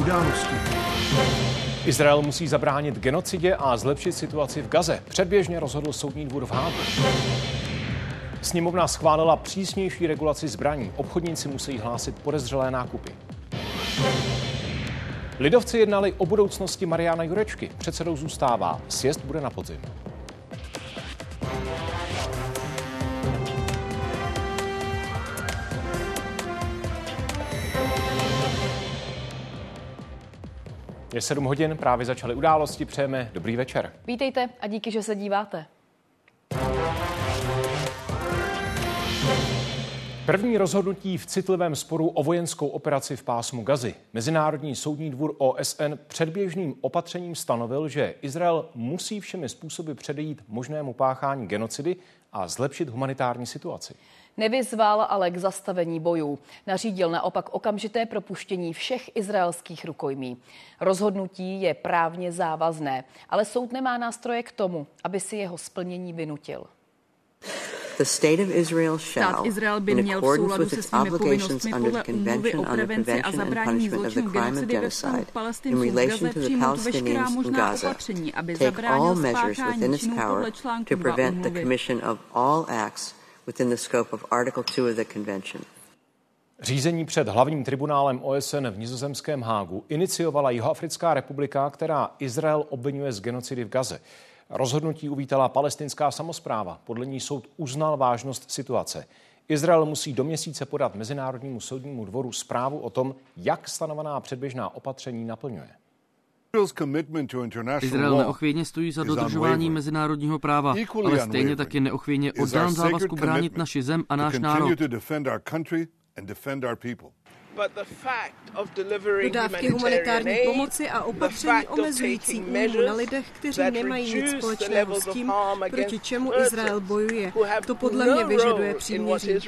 události. Izrael musí zabránit genocidě a zlepšit situaci v Gaze. Předběžně rozhodl soudní dvůr v Hágu. Sněmovna schválila přísnější regulaci zbraní. Obchodníci musí hlásit podezřelé nákupy. Lidovci jednali o budoucnosti Mariana Jurečky. Předsedou zůstává. Sjezd bude na podzim. Je 7 hodin, právě začaly události, přejeme dobrý večer. Vítejte a díky, že se díváte. První rozhodnutí v citlivém sporu o vojenskou operaci v pásmu Gazy. Mezinárodní soudní dvůr OSN předběžným opatřením stanovil, že Izrael musí všemi způsoby předejít možnému páchání genocidy a zlepšit humanitární situaci. Nevyzval ale k zastavení bojů. Nařídil naopak okamžité propuštění všech izraelských rukojmí. Rozhodnutí je právně závazné, ale soud nemá nástroje k tomu, aby si jeho splnění vynutil. Stát Izrael by měl v souladu se svými povinnostmi podle úmluvy o prevenci a zabránění zločinu genocidy ve vztahu k palestincům v Gaze přijmout veškerá možná opatření, aby zabránil spáchání činů podle článku 2 úmluvy. Within the scope of Article 2 of the Convention. Řízení před hlavním tribunálem OSN v nizozemském Hágu iniciovala Jihoafrická republika, která Izrael obvinuje z genocidy v Gaze. Rozhodnutí uvítala palestinská samozpráva. Podle ní soud uznal vážnost situace. Izrael musí do měsíce podat Mezinárodnímu soudnímu dvoru zprávu o tom, jak stanovená předběžná opatření naplňuje. Izrael neochvějně stojí za dodržování mezinárodního práva, ale stejně taky neochvějně oddán závazku bránit naši zem a náš národ. Dodávky humanitární pomoci a opatření omezující újmu na lidech, kteří nemají nic společného s tím, proti čemu Izrael bojuje. To podle mě vyžaduje příměří.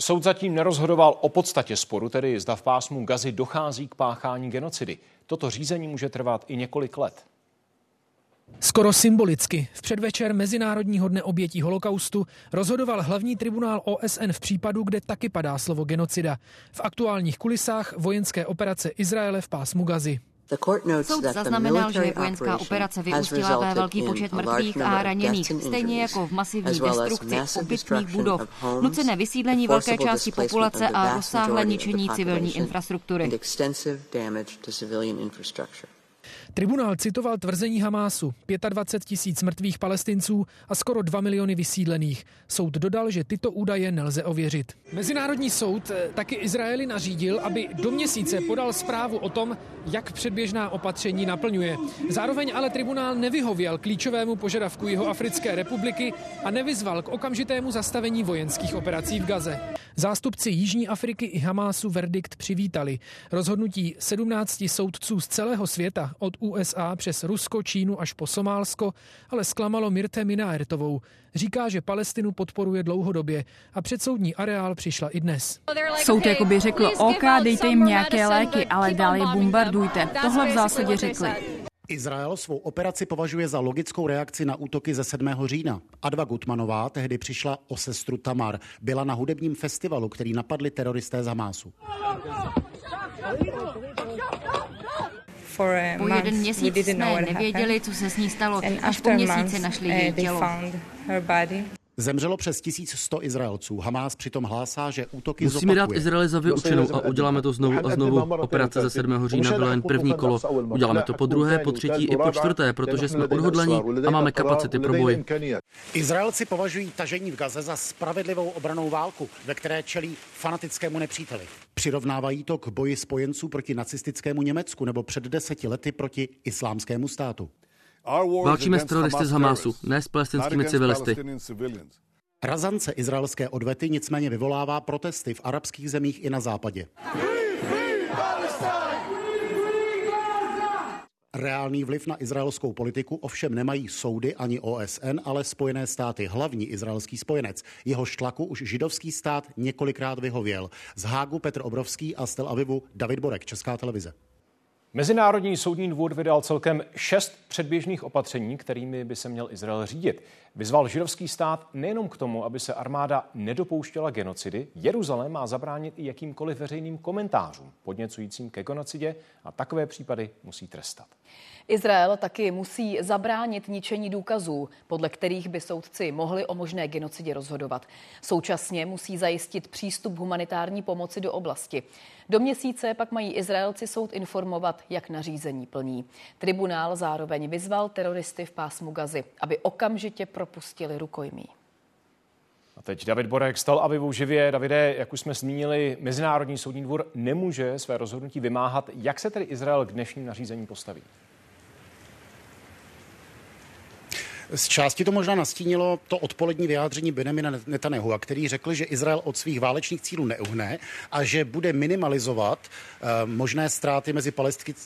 Soud zatím nerozhodoval o podstatě sporu, tedy zda v pásmu Gazy dochází k páchání genocidy. Toto řízení může trvat i několik let. Skoro symbolicky v předvečer Mezinárodního dne obětí holokaustu rozhodoval hlavní tribunál OSN v případu, kde taky padá slovo genocida. V aktuálních kulisách vojenské operace Izraele v pásmu Gazy. Soud zaznamenal, že vojenská operace vyústila ve velký počet mrtvých a raněných, stejně jako v masivní destrukci obytných budov, nucené vysídlení velké části populace a rozsáhlé ničení civilní infrastruktury. Tribunál citoval tvrzení Hamásu, 25 tisíc mrtvých palestinců a skoro 2 miliony vysídlených. Soud dodal, že tyto údaje nelze ověřit. Mezinárodní soud eh, taky Izraeli nařídil, aby do měsíce podal zprávu o tom, jak předběžná opatření naplňuje. Zároveň ale tribunál nevyhověl klíčovému požadavku jeho Africké republiky a nevyzval k okamžitému zastavení vojenských operací v Gaze. Zástupci Jižní Afriky i Hamásu verdikt přivítali. Rozhodnutí 17 soudců z celého světa od USA přes Rusko, Čínu až po Somálsko, ale zklamalo Mirte Minaertovou. Říká, že Palestinu podporuje dlouhodobě a předsoudní areál přišla i dnes. Soud jako by řekl, OK, dejte jim nějaké léky, ale dál je bombardujte. Tohle v zásadě řekli. Izrael svou operaci považuje za logickou reakci na útoky ze 7. října. Adva Gutmanová tehdy přišla o sestru Tamar. Byla na hudebním festivalu, který napadli teroristé z Hamásu. Po jeden měsíc jsme nevěděli, co se s ní stalo. Až po měsíci našli její tělo. Zemřelo přes 1100 Izraelců. Hamas přitom hlásá, že útoky Musíme zopakuje. dát Izraeli za vyučenou a uděláme to znovu a znovu. Operace ze 7. října byla jen první kolo. Uděláme to po druhé, po třetí i po čtvrté, protože jsme odhodlaní a máme kapacity pro boj. Izraelci považují tažení v Gaze za spravedlivou obranou válku, ve které čelí fanatickému nepříteli. Přirovnávají to k boji spojenců proti nacistickému Německu nebo před deseti lety proti islámskému státu. Válčíme s teroristy z Hamásu, ne s palestinskými civilisty. Razance izraelské odvety nicméně vyvolává protesty v arabských zemích i na západě. Reálný vliv na izraelskou politiku ovšem nemají soudy ani OSN, ale Spojené státy, hlavní izraelský spojenec. Jehož tlaku už židovský stát několikrát vyhověl. Z Hágu Petr Obrovský a z Tel Avivu David Borek, Česká televize. Mezinárodní soudní dvůr vydal celkem šest předběžných opatření, kterými by se měl Izrael řídit. Vyzval židovský stát nejenom k tomu, aby se armáda nedopouštěla genocidy, Jeruzalém má zabránit i jakýmkoliv veřejným komentářům podněcujícím ke genocidě a takové případy musí trestat. Izrael taky musí zabránit ničení důkazů, podle kterých by soudci mohli o možné genocidě rozhodovat. Současně musí zajistit přístup humanitární pomoci do oblasti. Do měsíce pak mají Izraelci soud informovat, jak nařízení plní. Tribunál zároveň vyzval teroristy v pásmu Gazy, aby okamžitě propustili rukojmí. A teď David Borek stal Avivu živě. Davide, jak už jsme zmínili, Mezinárodní soudní dvůr nemůže své rozhodnutí vymáhat. Jak se tedy Izrael k dnešním nařízení postaví? Z části to možná nastínilo to odpolední vyjádření Benjamina Netanyahu, který řekl, že Izrael od svých válečných cílů neuhne a že bude minimalizovat uh, možné ztráty mezi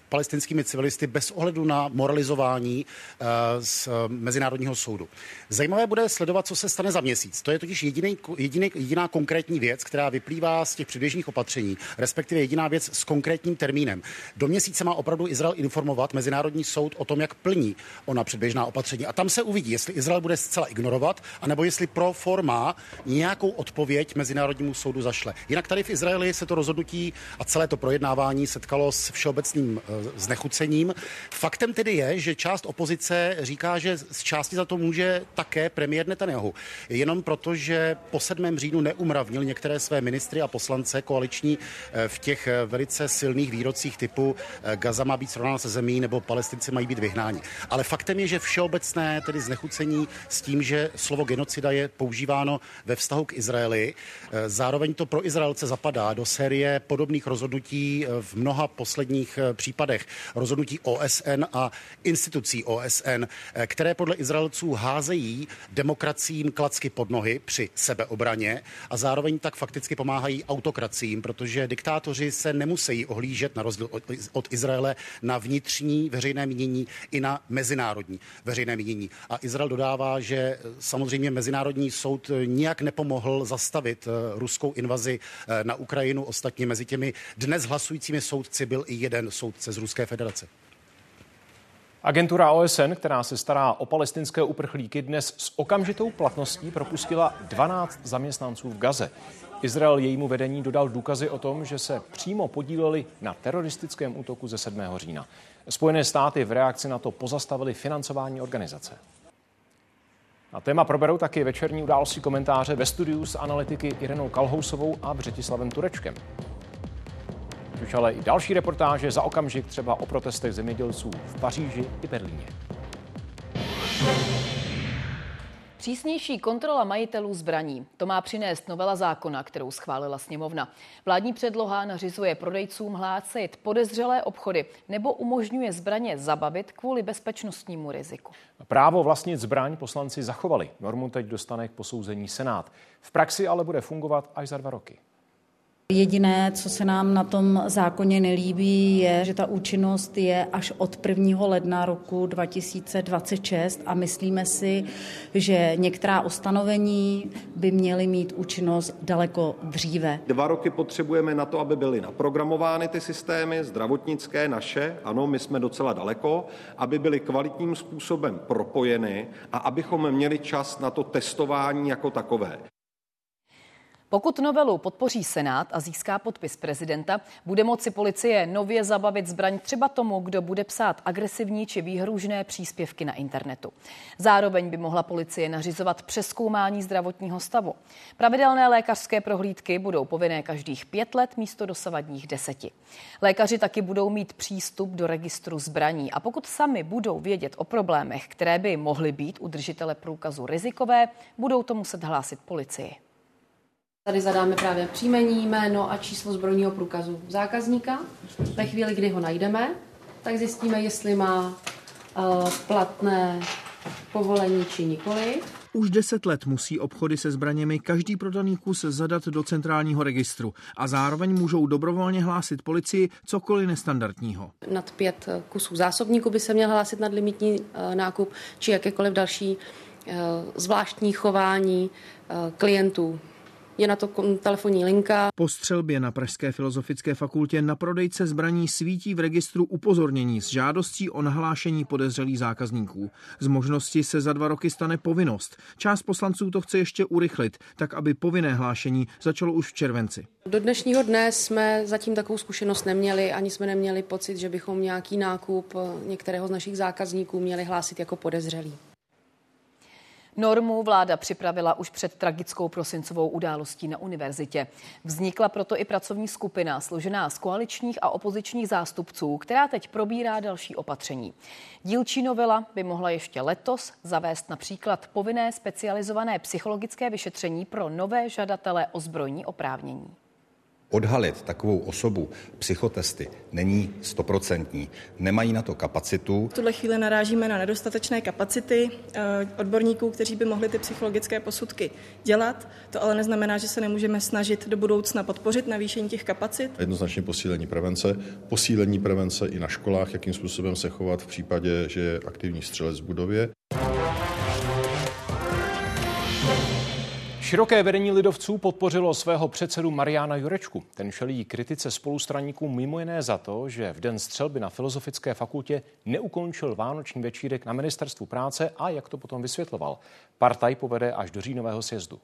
palestinskými civilisty bez ohledu na moralizování uh, z uh, Mezinárodního soudu. Zajímavé bude sledovat, co se stane za měsíc. To je totiž jediný, jediný, jediná konkrétní věc, která vyplývá z těch předběžných opatření, respektive jediná věc s konkrétním termínem. Do měsíce má opravdu Izrael informovat Mezinárodní soud o tom, jak plní ona předběžná opatření. A tam se jestli Izrael bude zcela ignorovat, anebo jestli pro forma nějakou odpověď Mezinárodnímu soudu zašle. Jinak tady v Izraeli se to rozhodnutí a celé to projednávání setkalo s všeobecným uh, znechucením. Faktem tedy je, že část opozice říká, že z části za to může také premiér Netanyahu. Jenom proto, že po 7. říjnu neumravnil některé své ministry a poslance koaliční eh, v těch eh, velice silných výrocích typu Gaza má být srovnána se zemí nebo palestinci mají být vyhnáni. Ale faktem je, že všeobecné tedy znechucení s tím, že slovo genocida je používáno ve vztahu k Izraeli. Eh, zároveň to pro Izraelce zapadá do série podobných rozhodnutí eh, v mnoha posledních eh, případech. Rozhodnutí OSN a institucí OSN, které podle Izraelců házejí demokraciím klacky pod nohy při sebeobraně a zároveň tak fakticky pomáhají autokracím, protože diktátoři se nemusí ohlížet na rozdíl od, od Izraele na vnitřní veřejné mínění i na mezinárodní veřejné mínění. A Izrael dodává, že eh, samozřejmě Mezinárodní soud eh, nijak nepomohl zastavit eh, ruskou invazi na Ukrajinu. Ostatně mezi těmi dnes hlasujícími soudci byl i jeden soudce z Ruské federace. Agentura OSN, která se stará o palestinské uprchlíky, dnes s okamžitou platností propustila 12 zaměstnanců v Gaze. Izrael jejímu vedení dodal důkazy o tom, že se přímo podíleli na teroristickém útoku ze 7. října. Spojené státy v reakci na to pozastavili financování organizace. Na téma proberou taky večerní události komentáře ve studiu s analytiky Irenou Kalhousovou a Břetislavem Turečkem. Už ale i další reportáže za okamžik třeba o protestech zemědělců v Paříži i Berlíně. Přísnější kontrola majitelů zbraní. To má přinést novela zákona, kterou schválila sněmovna. Vládní předloha nařizuje prodejcům hlásit podezřelé obchody nebo umožňuje zbraně zabavit kvůli bezpečnostnímu riziku. Právo vlastnit zbraň poslanci zachovali. Normu teď dostane k posouzení Senát. V praxi ale bude fungovat až za dva roky. Jediné, co se nám na tom zákoně nelíbí, je, že ta účinnost je až od 1. ledna roku 2026 a myslíme si, že některá ustanovení by měly mít účinnost daleko dříve. Dva roky potřebujeme na to, aby byly naprogramovány ty systémy, zdravotnické naše, ano, my jsme docela daleko, aby byly kvalitním způsobem propojeny a abychom měli čas na to testování jako takové. Pokud novelu podpoří Senát a získá podpis prezidenta, bude moci policie nově zabavit zbraň třeba tomu, kdo bude psát agresivní či výhružné příspěvky na internetu. Zároveň by mohla policie nařizovat přeskoumání zdravotního stavu. Pravidelné lékařské prohlídky budou povinné každých pět let místo dosavadních deseti. Lékaři taky budou mít přístup do registru zbraní a pokud sami budou vědět o problémech, které by mohly být u držitele průkazu rizikové, budou to muset hlásit policii. Tady zadáme právě příjmení, jméno a číslo zbrojního průkazu zákazníka. Ve chvíli, kdy ho najdeme, tak zjistíme, jestli má uh, platné povolení či nikoli. Už deset let musí obchody se zbraněmi každý prodaný kus zadat do centrálního registru a zároveň můžou dobrovolně hlásit policii cokoliv nestandardního. Nad pět kusů zásobníků by se měl hlásit nadlimitní uh, nákup či jakékoliv další zvláštní chování klientů je na to telefonní linka. Po střelbě na Pražské filozofické fakultě na prodejce zbraní svítí v registru upozornění s žádostí o nahlášení podezřelých zákazníků. Z možnosti se za dva roky stane povinnost. Část poslanců to chce ještě urychlit, tak aby povinné hlášení začalo už v červenci. Do dnešního dne jsme zatím takovou zkušenost neměli, ani jsme neměli pocit, že bychom nějaký nákup některého z našich zákazníků měli hlásit jako podezřelý. Normu vláda připravila už před tragickou prosincovou událostí na univerzitě. Vznikla proto i pracovní skupina složená z koaličních a opozičních zástupců, která teď probírá další opatření. Dílčí novela by mohla ještě letos zavést například povinné specializované psychologické vyšetření pro nové žadatele o zbrojní oprávnění odhalit takovou osobu psychotesty není stoprocentní. Nemají na to kapacitu. V tuhle chvíli narážíme na nedostatečné kapacity eh, odborníků, kteří by mohli ty psychologické posudky dělat. To ale neznamená, že se nemůžeme snažit do budoucna podpořit navýšení těch kapacit. Jednoznačně posílení prevence, posílení prevence i na školách, jakým způsobem se chovat v případě, že je aktivní střelec v budově. Široké vedení lidovců podpořilo svého předsedu Mariana Jurečku. Ten šelí kritice spolustraníků mimo jiné za to, že v den střelby na Filozofické fakultě neukončil vánoční večírek na ministerstvu práce a jak to potom vysvětloval. Partaj povede až do říjnového sjezdu.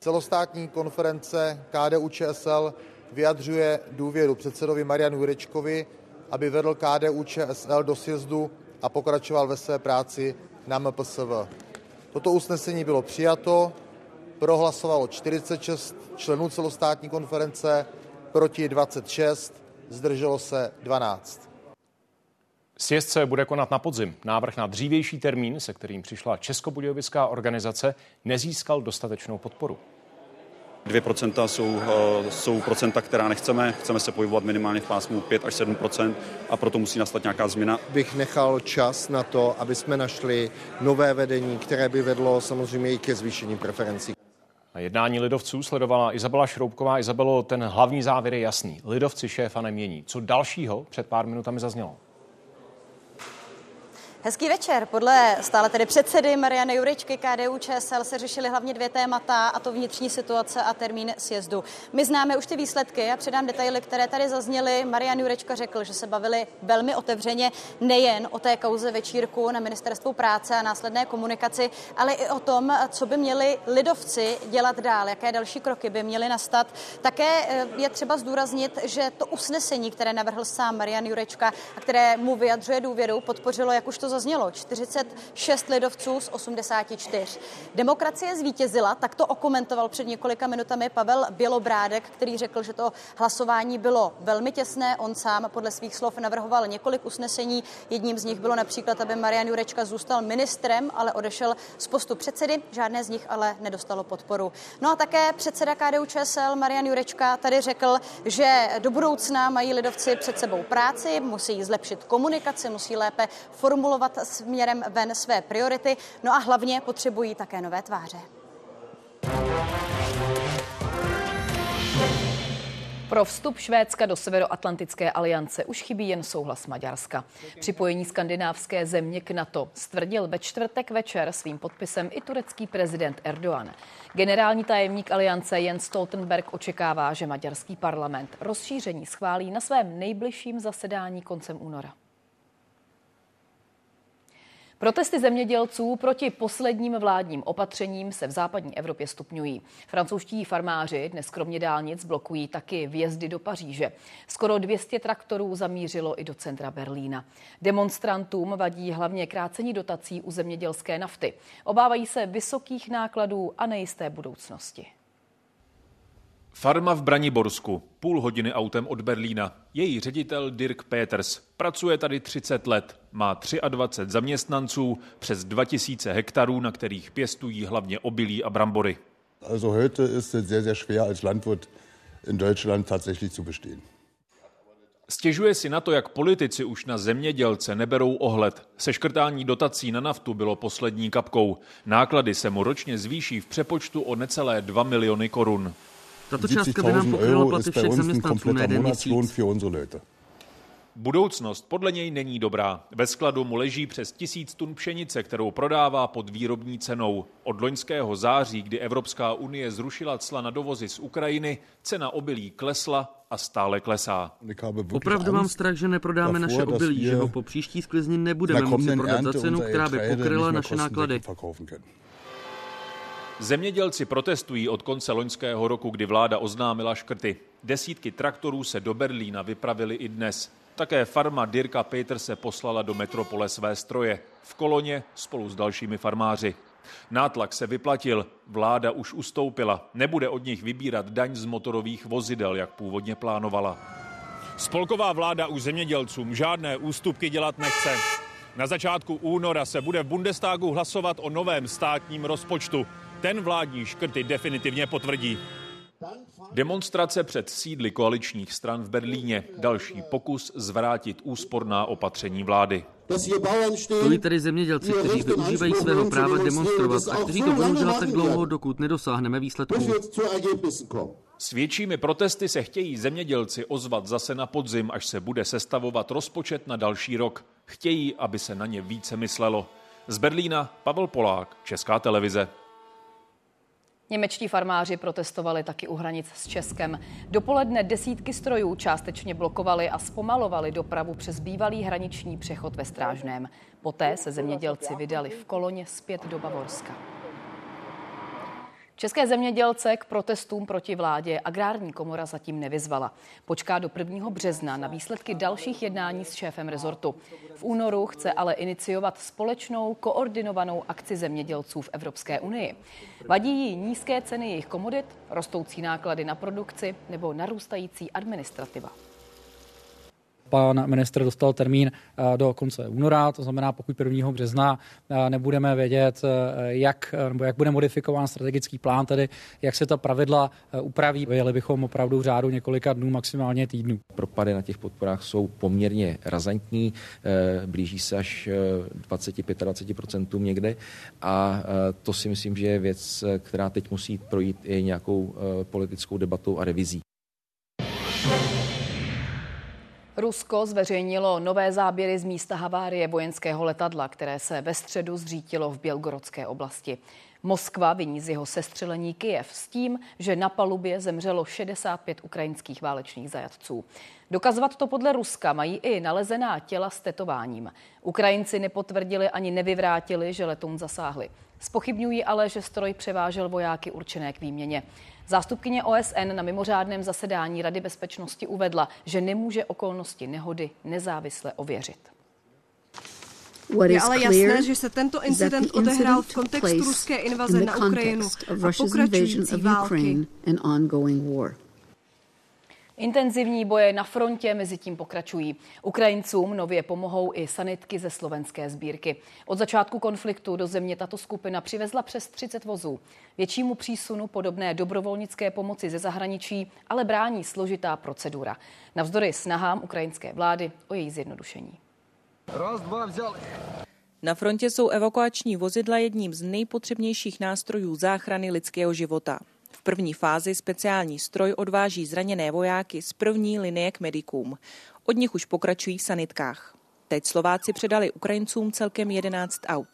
Celostátní konference KDU ČSL vyjadřuje důvěru předsedovi Marianu Jurečkovi, aby vedl KDU ČSL do sjezdu a pokračoval ve své práci na MPSV. Toto usnesení bylo přijato, prohlasovalo 46 členů celostátní konference, proti 26, zdrželo se 12. Sjezd se bude konat na podzim. Návrh na dřívější termín, se kterým přišla Českobudějovická organizace, nezískal dostatečnou podporu. 2% jsou, eh, jsou procenta, která nechceme. Chceme se pohybovat minimálně v pásmu 5 až 7% a proto musí nastat nějaká změna. Bych nechal čas na to, aby jsme našli nové vedení, které by vedlo samozřejmě i ke zvýšení preferencí. Na jednání lidovců sledovala Izabela Šroubková. Izabelo, ten hlavní závěr je jasný. Lidovci šéfa nemění. Co dalšího před pár minutami zaznělo? Hezký večer. Podle stále tedy předsedy Mariany Juričky KDU ČSL se řešily hlavně dvě témata, a to vnitřní situace a termín sjezdu. My známe už ty výsledky a předám detaily, které tady zazněly. Marian Jurečka řekl, že se bavili velmi otevřeně nejen o té kauze večírku na ministerstvu práce a následné komunikaci, ale i o tom, co by měli lidovci dělat dál, jaké další kroky by měly nastat. Také eh, je třeba zdůraznit, že to usnesení, které navrhl sám Marian Jurečka a které mu vyjadřuje důvěru, podpořilo, jak už to zaznělo, 46 lidovců z 84. Demokracie zvítězila, tak to okomentoval před několika minutami Pavel Bělobrádek, který řekl, že to hlasování bylo velmi těsné. On sám podle svých slov navrhoval několik usnesení. Jedním z nich bylo například, aby Marian Jurečka zůstal ministrem, ale odešel z postu předsedy. Žádné z nich ale nedostalo podporu. No a také předseda KDU ČSL Marian Jurečka tady řekl, že do budoucna mají lidovci před sebou práci, musí zlepšit komunikaci, musí lépe formulovat formulovat směrem ven své priority, no a hlavně potřebují také nové tváře. Pro vstup Švédska do Severoatlantické aliance už chybí jen souhlas Maďarska. Připojení skandinávské země k NATO stvrdil ve čtvrtek večer svým podpisem i turecký prezident Erdogan. Generální tajemník aliance Jens Stoltenberg očekává, že maďarský parlament rozšíření schválí na svém nejbližším zasedání koncem února. Protesty zemědělců proti posledním vládním opatřením se v západní Evropě stupňují. Francouzští farmáři dnes kromě dálnic blokují taky vjezdy do Paříže. Skoro 200 traktorů zamířilo i do centra Berlína. Demonstrantům vadí hlavně krácení dotací u zemědělské nafty. Obávají se vysokých nákladů a nejisté budoucnosti. Farma v Braniborsku, půl hodiny autem od Berlína. Její ředitel Dirk Peters pracuje tady 30 let, má 23 zaměstnanců, přes 2000 hektarů, na kterých pěstují hlavně obilí a brambory. Also heute ist es sehr, sehr schwer als Landwirt in Deutschland tatsächlich zu bestehen. Stěžuje si na to, jak politici už na zemědělce neberou ohled. Seškrtání dotací na naftu bylo poslední kapkou. Náklady se mu ročně zvýší v přepočtu o necelé 2 miliony korun. Tato částka by nám pokryla platy všech zaměstnanců na jeden měsíc. Budoucnost podle něj není dobrá. Ve skladu mu leží přes tisíc tun pšenice, kterou prodává pod výrobní cenou. Od loňského září, kdy Evropská unie zrušila cla na dovozy z Ukrajiny, cena obilí klesla a stále klesá. Opravdu mám strach, že neprodáme naše obilí, že ho po příští sklizni nebudeme moci prodat za cenu, která by pokryla naše náklady. Zemědělci protestují od konce loňského roku, kdy vláda oznámila škrty. Desítky traktorů se do Berlína vypravili i dnes. Také farma Dirka Peterse poslala do metropole své stroje. V koloně spolu s dalšími farmáři. Nátlak se vyplatil, vláda už ustoupila. Nebude od nich vybírat daň z motorových vozidel, jak původně plánovala. Spolková vláda už zemědělcům žádné ústupky dělat nechce. Na začátku února se bude v Bundestagu hlasovat o novém státním rozpočtu. Ten vládní škrty definitivně potvrdí. Demonstrace před sídly koaličních stran v Berlíně. Další pokus zvrátit úsporná opatření vlády. Stojí tady zemědělci, kteří využívají svého práva demonstrovat a kteří to budou dělat tak dlouho, dokud nedosáhneme výsledků. S většími protesty se chtějí zemědělci ozvat zase na podzim, až se bude sestavovat rozpočet na další rok. Chtějí, aby se na ně více myslelo. Z Berlína Pavel Polák, Česká televize. Němečtí farmáři protestovali taky u hranic s Českem. Dopoledne desítky strojů částečně blokovali a zpomalovali dopravu přes bývalý hraniční přechod ve Strážném. Poté se zemědělci vydali v koloně zpět do Bavorska. České zemědělce k protestům proti vládě agrární komora zatím nevyzvala. Počká do 1. března na výsledky dalších jednání s šéfem rezortu. V únoru chce ale iniciovat společnou koordinovanou akci zemědělců v Evropské unii. Vadí jí nízké ceny jejich komodit, rostoucí náklady na produkci nebo narůstající administrativa pan ministr dostal termín eh, do konce února, to znamená, pokud 1. března eh, nebudeme vědět, eh, jak, nebo jak bude modifikován strategický plán, tedy jak se ta pravidla upraví, vyjeli bychom opravdu v řádu několika dnů, maximálně týdnů. Propady na těch podporách jsou poměrně razantní, blíží se až 20-25% někde a to si myslím, že je věc, která teď musí projít i nějakou politickou debatou a revizí. Rusko zveřejnilo nové záběry z místa havárie vojenského letadla, které se ve středu zřítilo v Bělgorodské oblasti. Moskva viní z jeho sestřelení Kyjev s tím, že na palubě zemřelo 65 ukrajinských válečných zajatců. Dokazovat to podle Ruska mají i nalezená těla s tetováním. Ukrajinci nepotvrdili ani nevyvrátili, že letoun zasáhli. Spochybňují ale, že stroj převážel vojáky určené k výměně. Zástupkyně OSN na mimořádném zasedání Rady bezpečnosti uvedla, že nemůže okolnosti nehody nezávisle ověřit. Je ale jasné, že se tento incident odehrál v kontextu ruské invaze na Ukrajinu a pokračující války. Intenzivní boje na frontě mezi tím pokračují. Ukrajincům nově pomohou i sanitky ze slovenské sbírky. Od začátku konfliktu do země tato skupina přivezla přes 30 vozů. Většímu přísunu podobné dobrovolnické pomoci ze zahraničí ale brání složitá procedura. Navzdory snahám ukrajinské vlády o její zjednodušení. Raz, dva, vzali. Na frontě jsou evakuační vozidla jedním z nejpotřebnějších nástrojů záchrany lidského života v první fázi speciální stroj odváží zraněné vojáky z první linie k medikům. Od nich už pokračují v sanitkách. Teď Slováci předali Ukrajincům celkem 11 aut.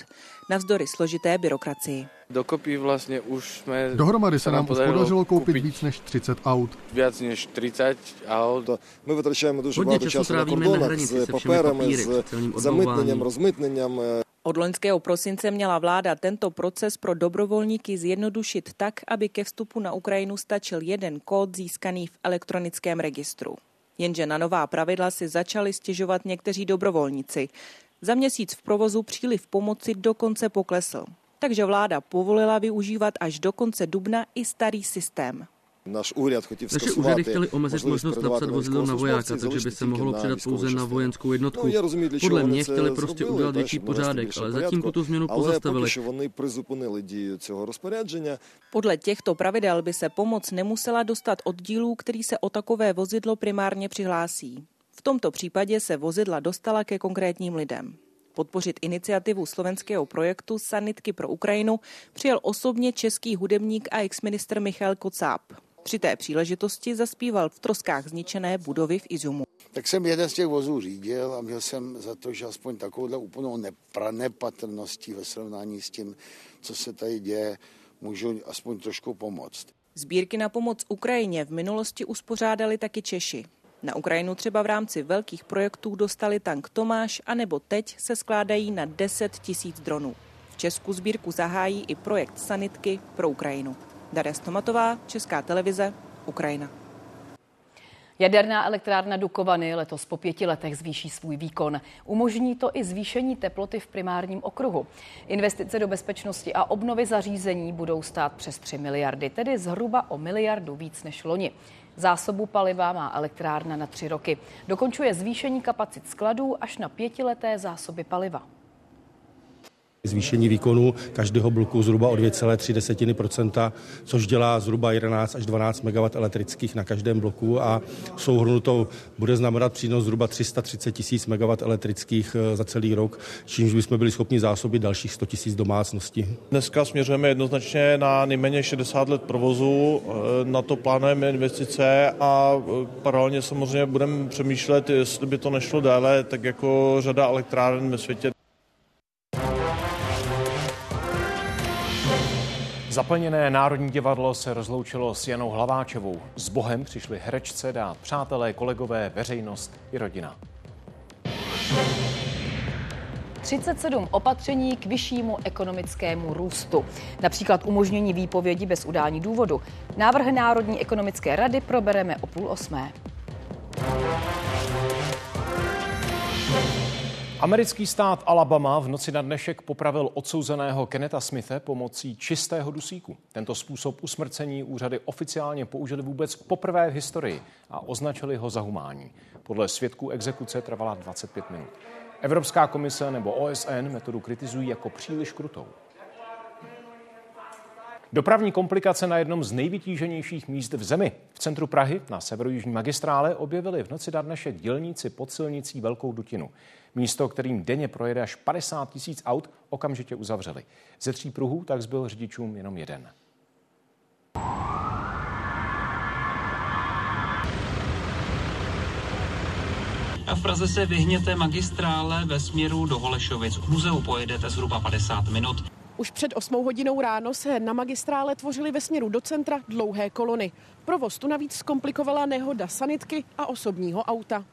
Navzdory složité byrokracii. Dokopy vlastně už jsme... Dohromady se nám podařilo koupit víc než 30 aut. Víc než 30 aut. My vytrčujeme dužo času na hranici s všemi s celým zamytněním, rozmytněním. Eh, od loňského prosince měla vláda tento proces pro dobrovolníky zjednodušit tak, aby ke vstupu na Ukrajinu stačil jeden kód získaný v elektronickém registru. Jenže na nová pravidla si začali stěžovat někteří dobrovolníci. Za měsíc v provozu příliv pomoci dokonce poklesl. Takže vláda povolila využívat až do konce dubna i starý systém. Náš úřad Naše úřady chtěli omezit možnost napsat vozidlo na vojáka, takže by se mohlo předat pouze na vojenskou jednotku. No, Podle mě chtěli prostě udělat větší pořádek, ale zatím tuto změnu pozastavili. Podle těchto pravidel by se pomoc nemusela dostat od dílů, který se o takové vozidlo primárně přihlásí. V tomto případě se vozidla dostala ke konkrétním lidem. Podpořit iniciativu slovenského projektu Sanitky pro Ukrajinu přijel osobně český hudebník a exminister Michal Kocáb. Při té příležitosti zaspíval v troskách zničené budovy v Izumu. tak jsem jeden z těch vozů řídil a měl jsem za to, že aspoň takovouhle úplnou nepatrností ve srovnání s tím, co se tady děje, můžu aspoň trošku pomoct. Sbírky na pomoc Ukrajině v minulosti uspořádali taky Češi. Na Ukrajinu třeba v rámci velkých projektů dostali tank Tomáš, anebo teď se skládají na 10 tisíc dronů. V Česku sbírku zahájí i projekt Sanitky pro Ukrajinu. Daria Stomatová, Česká televize, Ukrajina. Jaderná elektrárna Dukovany letos po pěti letech zvýší svůj výkon. Umožní to i zvýšení teploty v primárním okruhu. Investice do bezpečnosti a obnovy zařízení budou stát přes 3 miliardy, tedy zhruba o miliardu víc než loni. Zásobu paliva má elektrárna na tři roky. Dokončuje zvýšení kapacit skladů až na pětileté zásoby paliva. Zvýšení výkonu každého bloku zhruba o 2,3% což dělá zhruba 11 až 12 MW elektrických na každém bloku a souhrnu to bude znamenat přínos zhruba 330 tisíc MW elektrických eh, za celý rok, čímž bychom byli schopni zásobit dalších 100 tisíc domácností. Dneska směřujeme jednoznačně na nejméně 60 let provozu, eh, na to plánujeme investice a eh, paralelně samozřejmě budeme přemýšlet, jestli by to nešlo déle, tak jako řada elektráren ve světě. Zaplněné Národní divadlo se rozloučilo s Janou Hlaváčevou. S Bohem přišli herečce dát přátelé, kolegové, veřejnost i rodina. 37 opatření k vyššímu ekonomickému růstu. Například umožnění výpovědi bez udání důvodu. Návrh Národní ekonomické rady probereme o půl osmé. Americký stát Alabama v noci na dnešek popravil odsouzeného Keneta Smithe pomocí čistého dusíku. Tento způsob usmrcení úřady oficiálně použili vůbec poprvé v historii a označili ho za humání. Podle svědků exekuce trvala 25 minut. Evropská komise nebo OSN metodu kritizují jako příliš krutou. Dopravní komplikace na jednom z nejvytíženějších míst v zemi. V centru Prahy na severojižní magistrále objevili v noci dnešek dělníci pod silnicí Velkou Dutinu. Místo, kterým denně projede až 50 tisíc aut, okamžitě uzavřeli. Ze tří pruhů tak zbyl řidičům jenom jeden. A v Praze se vyhněte magistrále ve směru do Holešovic. K muzeu pojedete zhruba 50 minut. Už před 8 hodinou ráno se na magistrále tvořily ve směru do centra dlouhé kolony. Provoz tu navíc zkomplikovala nehoda sanitky a osobního auta.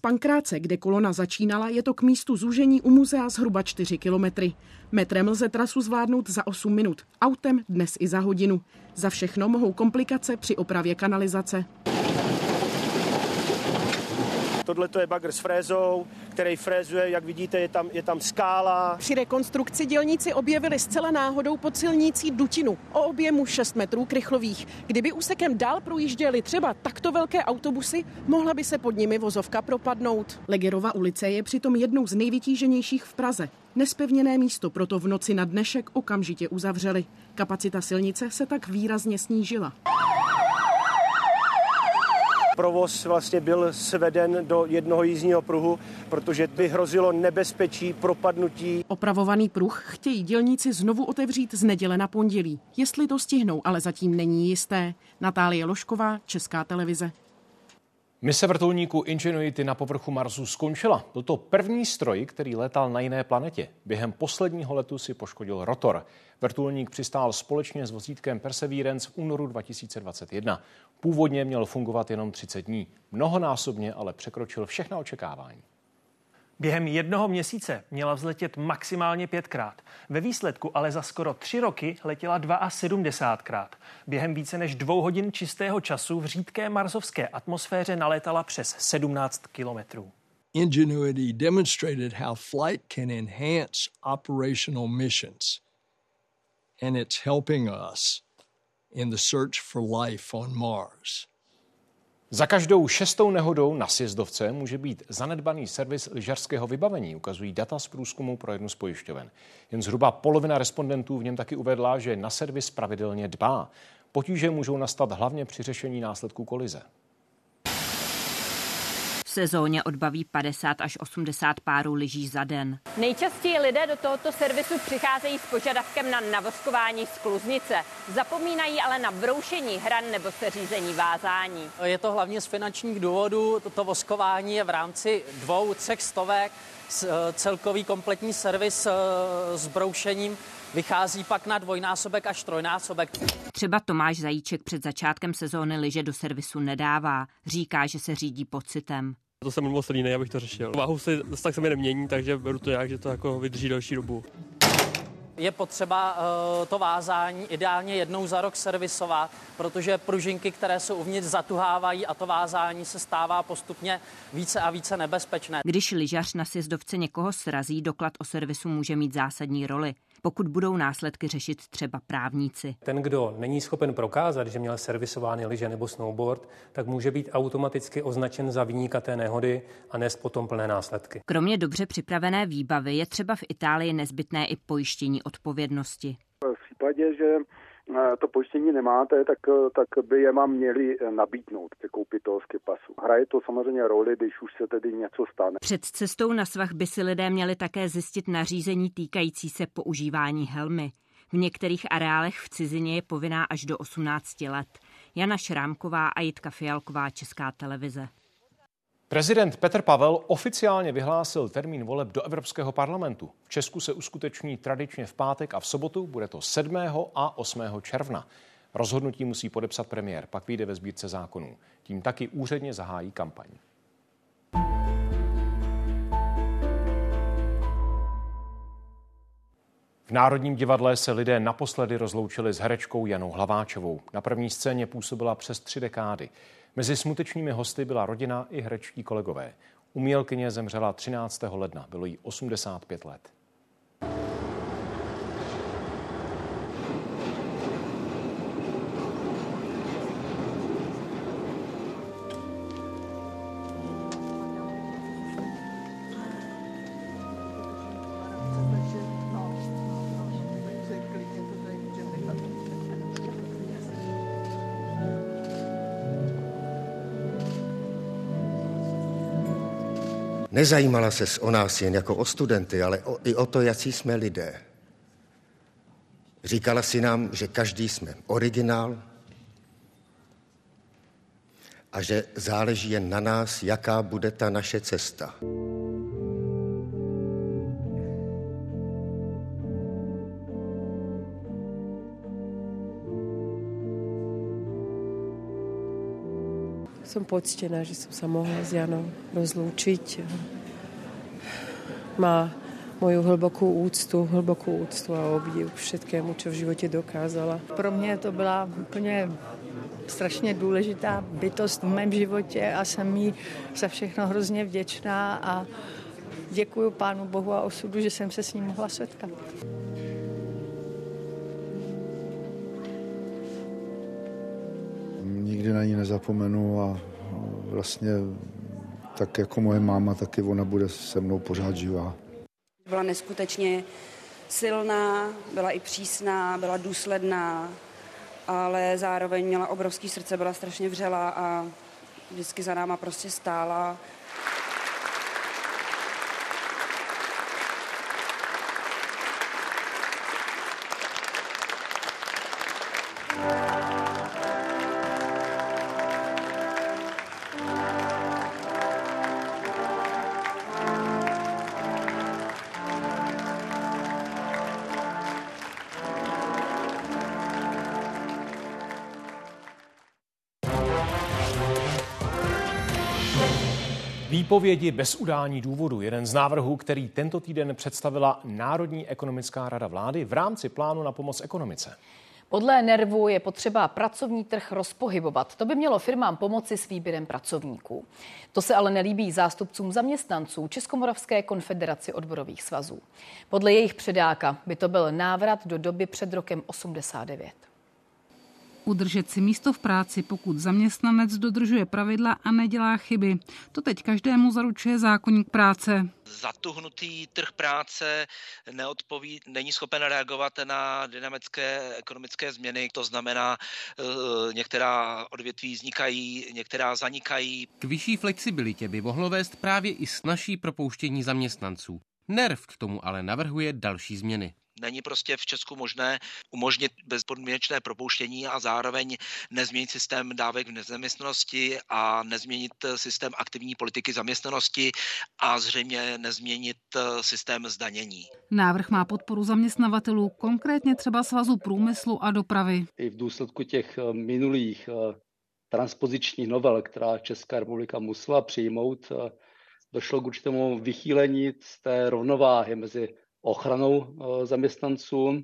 Pankráce, kde kolona začínala, je to k místu zúžení u muzea zhruba 4 kilometry. Metrem lze trasu zvládnout za 8 minut, autem dnes i za hodinu. Za všechno mohou komplikace při opravě kanalizace. Tohle je bagr s frézou, který frézuje, jak vidíte, je tam, je tam skála. Při rekonstrukci dělníci objevili zcela náhodou pod silnicí dutinu o objemu 6 metrů krychlových. Kdyby úsekem dál projížděly třeba takto velké autobusy, mohla by se pod nimi vozovka propadnout. Legerova ulice je přitom jednou z nejvytíženějších v Praze. Nespevněné místo proto v noci na dnešek okamžitě uzavřeli. Kapacita silnice se tak výrazně snížila provoz vlastně byl sveden do jednoho jízdního pruhu, protože by hrozilo nebezpečí propadnutí. Opravovaný pruh chtějí dělníci znovu otevřít z neděle na pondělí. Jestli to stihnou, ale zatím není jisté. Natálie Lošková, Česká televize. Mise vrtulníku Ingenuity na povrchu Marsu skončila. Byl to první stroj, který letal na jiné planetě. Během posledního letu si poškodil rotor. Vrtulník přistál společně s vozítkem Perseverance v únoru 2021. Původně měl fungovat jenom 30 dní. Mnohonásobně ale překročil všechna očekávání. Během jednoho měsíce měla vzletět maximálně pětkrát. Ve výsledku ale za skoro tři roky letěla 72krát. Během více než dvou hodin čistého času v řídké marsovské atmosféře nalétala přes 17 kilometrů. Ingenuity demonstrated how flight can enhance operational missions. And it's helping us in the search for life on Mars. Za každou šestou nehodou na sjezdovce může být zanedbaný servis lyžařského vybavení, ukazují data z průzkumu pro jednu z pojišťoven. Jen zhruba polovina respondentů v něm taky uvedla, že na servis pravidelně dbá. Potíže můžou nastat hlavně při řešení následků kolize. V sezóně odbaví 50 až 80 párů lyží za den. Nejčastěji lidé do tohoto servisu přicházejí s požadavkem na navoskování skluznice. Zapomínají ale na broušení hran nebo seřízení vázání. Je to hlavně z finančních důvodů. Toto voskování je v rámci dvou, třech stovek. Eh, celkový kompletní servis eh, s broušením vychází pak na dvojnásobek až trojnásobek. Třeba Tomáš Zajíček před začátkem sezóny liže do servisu nedává. Říká, že se řídí pocitem. To jsem moc línej, abych to řešil. Váhu se tak se mi nemění, takže beru to nějak, že to jako vydrží další dobu. Je potřeba uh, to vázání ideálně jednou za rok servisovat, protože pružinky, které jsou uvnitř, zatuhávají a to vázání se stává postupně více a více nebezpečné. Když lyžař na sjezdovce někoho srazí, doklad o servisu může mít zásadní roli pokud budou následky řešit třeba právníci. Ten, kdo není schopen prokázat, že měl servisovány lyže nebo snowboard, tak může být automaticky označen za výnika té nehody a nést potom plné následky. Kromě dobře připravené výbavy je třeba v Itálii nezbytné i pojištění odpovědnosti. V případě, že to pojištění nemáte, tak, tak by je vám měli nabídnout ke koupit toho skipasu. Hraje to samozřejmě roli, když už se tedy něco stane. Před cestou na svah by si lidé měli také zjistit nařízení týkající se používání helmy. V některých areálech v cizině je povinná až do 18 let. Jana Šrámková a Jitka Fialková, Česká televize. Prezident Petr Pavel oficiálně vyhlásil termín voleb do Evropského parlamentu. V Česku se uskuteční tradičně v pátek a v sobotu, bude to 7. a 8. června. Rozhodnutí musí podepsat premiér, pak vyjde ve sbírce zákonů. Tím taky úředně zahájí kampaň. V Národním divadle se lidé naposledy rozloučili s herečkou Janou Hlaváčovou. Na první scéně působila přes tři dekády. Mezi smutečnými hosty byla rodina i herečtí kolegové. Umělkyně zemřela 13. ledna, bylo jí 85 let. Nezajímala se o nás jen jako o studenty, ale o, i o to, jaký jsme lidé. Říkala si nám, že každý jsme originál a že záleží jen na nás, jaká bude ta naše cesta. Som poctená, že som sa mohla s Janou rozlúčiť. Má moju hlbokou úctu, hlbokou úctu a obdiv všetkému, čo v životě dokázala. Pro mě to byla úplně strašně důležitá bytost v mém životě a jsem jí za všechno hrozně vděčná a děkuji Pánu Bohu a osudu, že jsem se s ním mohla setkat. Nikdy na ní nezapomenu a vlastně tak jako moje máma, taky ona bude se mnou pořád živá. Byla neskutečně silná, byla i přísná, byla důsledná, ale zároveň měla obrovský srdce, byla strašně vřela a vždycky za náma prostě stála Výpovědi bez udání důvodu. Jeden z návrhů, který tento týden představila Národní ekonomická rada vlády v rámci plánu na pomoc ekonomice. Podle nervu je potřeba pracovní trh rozpohybovat. To by mělo firmám pomoci s výběrem pracovníků. To se ale nelíbí zástupcům zaměstnanců Českomoravské konfederaci odborových svazů. Podle jejich předáka by to byl návrat do doby před rokem 89. Udržet si místo v práci, pokud zaměstnanec dodržuje pravidla a nedělá chyby. To teď každému zaručuje zákonník práce. Zatuhnutý trh práce neodpoví, není schopen reagovat na dynamické ekonomické změny. To znamená, eh, některá odvětví vznikají, některá zanikají. K vyšší flexibilitě by mohlo vést právě i snažší propouštění zaměstnanců. NERV k tomu ale navrhuje další změny. Není prostě v Česku možné umožnit bezpodmínečné propouštění a zároveň nezměnit systém dávek v nezaměstnanosti a nezměnit systém aktivní politiky zaměstnanosti a zřejmě nezměnit systém zdanění. Návrh má podporu zaměstnavatelů, konkrétně třeba Svazu průmyslu a dopravy. I v důsledku těch eh, minulých eh, transpozičních novel, která Česká republika musela přijmout, eh, došlo k určitému vychýlení z té rovnováhy mezi ochranou eh, zaměstnanců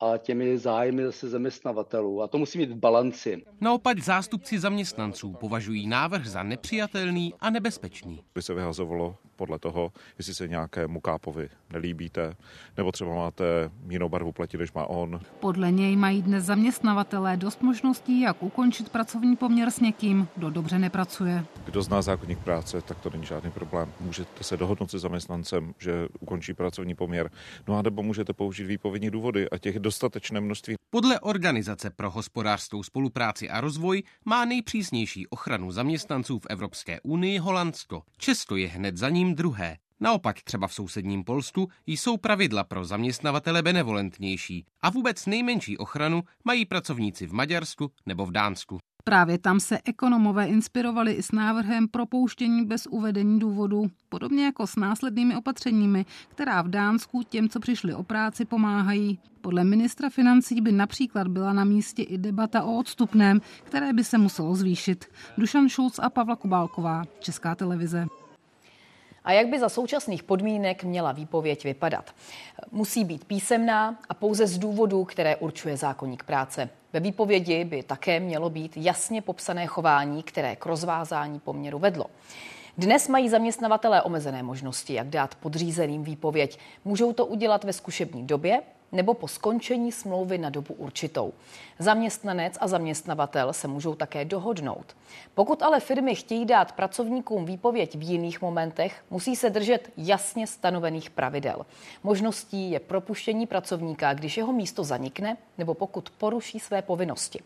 a těmi zájmy zase zaměstnavatelů. A to musí být v balanci. Naopak zástupci zaměstnanců považují návrh za nepřijatelný a nebezpečný. By se vyhazovalo podle toho, jestli se nějakému kápovi nelíbíte, nebo třeba máte jinou barvu pleti, než má on. Podle něj mají dnes zaměstnavatelé dost možností, jak ukončit pracovní poměr s někým, kdo dobře nepracuje. Kdo zná zákonník práce, tak to není žádný problém. Můžete se dohodnout se zaměstnancem, že ukončí pracovní poměr, no a nebo můžete použít výpovědní důvody a těch dostatečné množství. Podle Organizace pro hospodářskou spolupráci a rozvoj má nejpřísnější ochranu zaměstnanců v Evropské unii Holandsko. Česko je hned za ním druhé. Naopak třeba v sousedním Polsku jsou pravidla pro zaměstnavatele benevolentnější a vůbec nejmenší ochranu mají pracovníci v Maďarsku nebo v Dánsku. Právě tam se ekonomové inspirovali i s návrhem propouštění bez uvedení důvodu, podobně jako s následnými opatřeními, která v Dánsku těm, co přišli o práci, pomáhají. Podle ministra financí by například byla na místě i debata o odstupném, které by se muselo zvýšit. Dušan Šulc a Pavla Kubálková, Česká televize. A jak by za současných podmínek měla výpověď vypadat? Musí být písemná a pouze z důvodů, které určuje zákonník práce. Ve výpovědi by také mělo být jasně popsané chování, které k rozvázání poměru vedlo. Dnes mají zaměstnavatelé omezené možnosti, jak dát podřízeným výpověď. Můžou to udělat ve zkušební době nebo po skončení smlouvy na dobu určitou. Zaměstnanec a zaměstnavatel se můžou také dohodnout. Pokud ale firmy chtějí dát pracovníkům výpověď v jiných momentech, musí se držet jasně stanovených pravidel. Možností je propuštění pracovníka, když jeho místo zanikne nebo pokud poruší své povinnosti.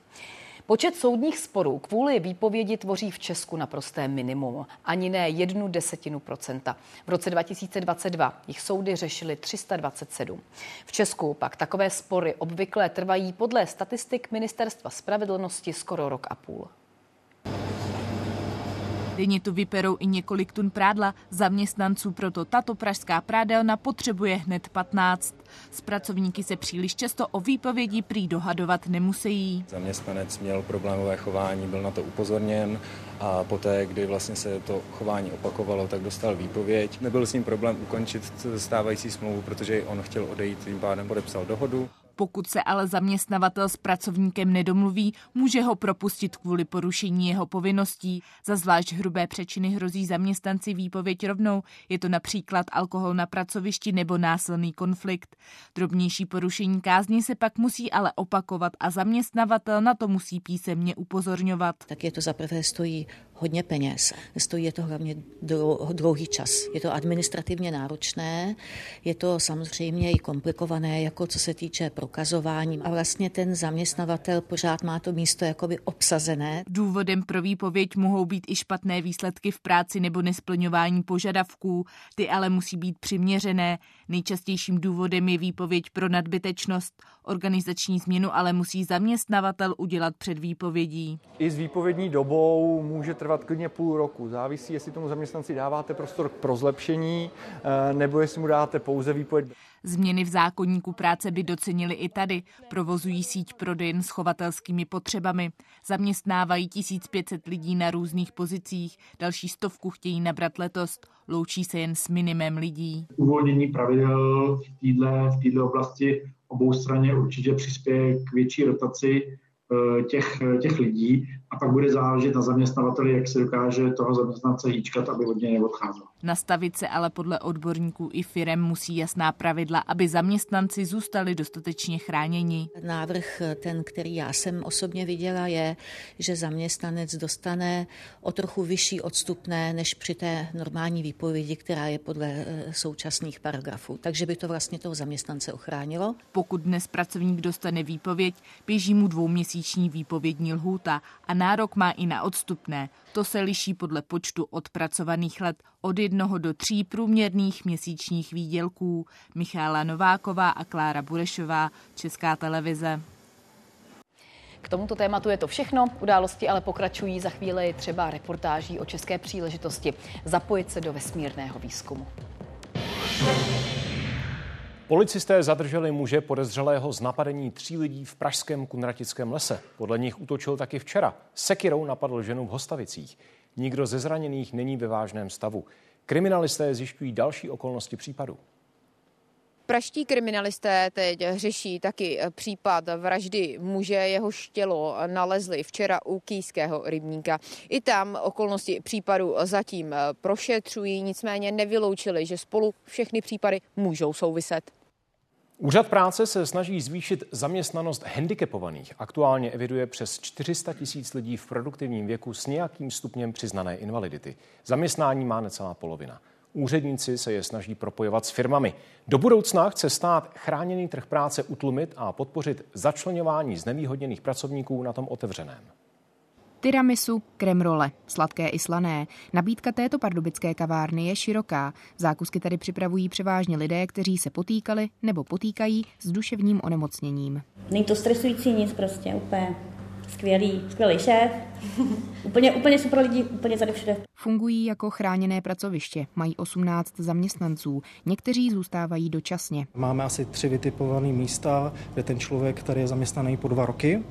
Počet soudních sporů kvůli výpovědi tvoří v Česku naprosté minimum, ani ne jednu desetinu procenta. V roce 2022 jich soudy řešily 327. V Česku pak takové spory obvykle trvají podle statistik Ministerstva spravedlnosti skoro rok a půl. Denně tu vyperou i několik tun prádla, zaměstnanců proto tato pražská prádelna potřebuje hned 15. S pracovníky se příliš často o výpovědi prý dohadovat nemusí. Zaměstnanec měl problémové chování, byl na to upozorněn a poté, kdy vlastně se to chování opakovalo, tak dostal výpověď. Nebyl s ním problém ukončit stávající smlouvu, protože on chtěl odejít, tím pádem podepsal dohodu. Pokud se ale zaměstnavatel s pracovníkem nedomluví, může ho propustit kvůli porušení jeho povinností. Za zvlášť hrubé přečiny hrozí zaměstnanci výpověď rovnou. Je to například alkohol na pracovišti nebo násilný konflikt. Drobnější porušení kázně se pak musí ale opakovat a zaměstnavatel na to musí písemně upozorňovat. Tak je to zaprvé stojí hodně peněz. Stojí je to hlavně dlouhý čas. Je to administrativně náročné, je to samozřejmě i komplikované, jako co se týče prokazování. A vlastně ten zaměstnavatel pořád má to místo jakoby obsazené. Důvodem pro výpověď mohou být i špatné výsledky v práci nebo nesplňování požadavků. Ty ale musí být přiměřené. Nejčastějším důvodem je výpověď pro nadbytečnost. Organizační změnu ale musí zaměstnavatel udělat před výpovědí. I s výpovědní dobou může trvat klidně půl roku. Závisí, jestli tomu zaměstnanci dáváte prostor pro zlepšení, eh, nebo jestli mu dáte pouze výpověď. Změny v zákonníku práce by docenili i tady. Provozují síť prodejen s chovatelskými potřebami. Zaměstnávají 1500 lidí na různých pozicích. Další stovku chtějí nabrat letos. Loučí se jen s minimem lidí. Uvolnění pravidel v této v oblasti obou straně určitě přispěje k větší rotaci těch, těch lidí a pak bude záležet na zaměstnavateli, jak se dokáže toho zaměstnance hýčkat, aby od něj neodcházel. Nastavit se ale podle odborníků i firem musí jasná pravidla, aby zaměstnanci zůstali dostatečně chráněni. Návrh, ten, který já jsem osobně viděla, je, že zaměstnanec dostane o trochu vyšší odstupné než při té normální výpovědi, která je podle eh, současných paragrafů. Takže by to vlastně toho zaměstnance ochránilo. Pokud dnes pracovník dostane výpověď, běží mu dvouměsíční výpovědní lhůta a nárok má i na odstupné. To se liší podle počtu odpracovaných let od jednoho do tří průměrných měsíčních výdělků. Michála Nováková a Klára Burešová, Česká televize. K tomuto tématu je to všechno. Události ale pokračují za chvíli třeba reportáží o české příležitosti zapojit se do vesmírného výzkumu. Policisté zadrželi muže podezřelého z napadení tří lidí v pražském Kunratickém lese. Podle nich útočil taky včera. Sekirou napadl ženu v Hostavicích. Nikdo ze zraněných není ve vážném stavu. Kriminalisté zjišťují další okolnosti případu. Praští kriminalisté teď řeší taky případ vraždy muže, jeho tělo nalezli včera u Kýského rybníka. I tam okolnosti případu zatím prošetřují, nicméně nevyloučili, že spolu všechny případy můžou souviset. Úřad práce se snaží zvýšit zaměstnanost handicapovaných. Aktuálně eviduje přes 400 tisíc lidí v produktivním věku s nějakým stupněm přiznané invalidity. Zaměstnání má necelá polovina. Úředníci se je snaží propojovat s firmami. Do budoucna chce stát chráněný trh práce utlumit a podpořit začlenování znevýhodněných pracovníků na tom otevřeném. Tiramisu, kremrole, sladké i slané. Nabídka této pardubické kavárny je široká. Zákusky tady připravují převážně lidé, kteří se potýkali nebo potýkají s duševním onemocněním. Není to stresující nic prostě, úplně skvělý, skvělý šéf, úplně, úplně super lidi, úplně tady všude. Fungují jako chráněné pracoviště, mají 18 zaměstnanců, někteří zůstávají dočasně. Máme asi tři vytipované místa, kde ten člověk tady je zaměstnaný po dva roky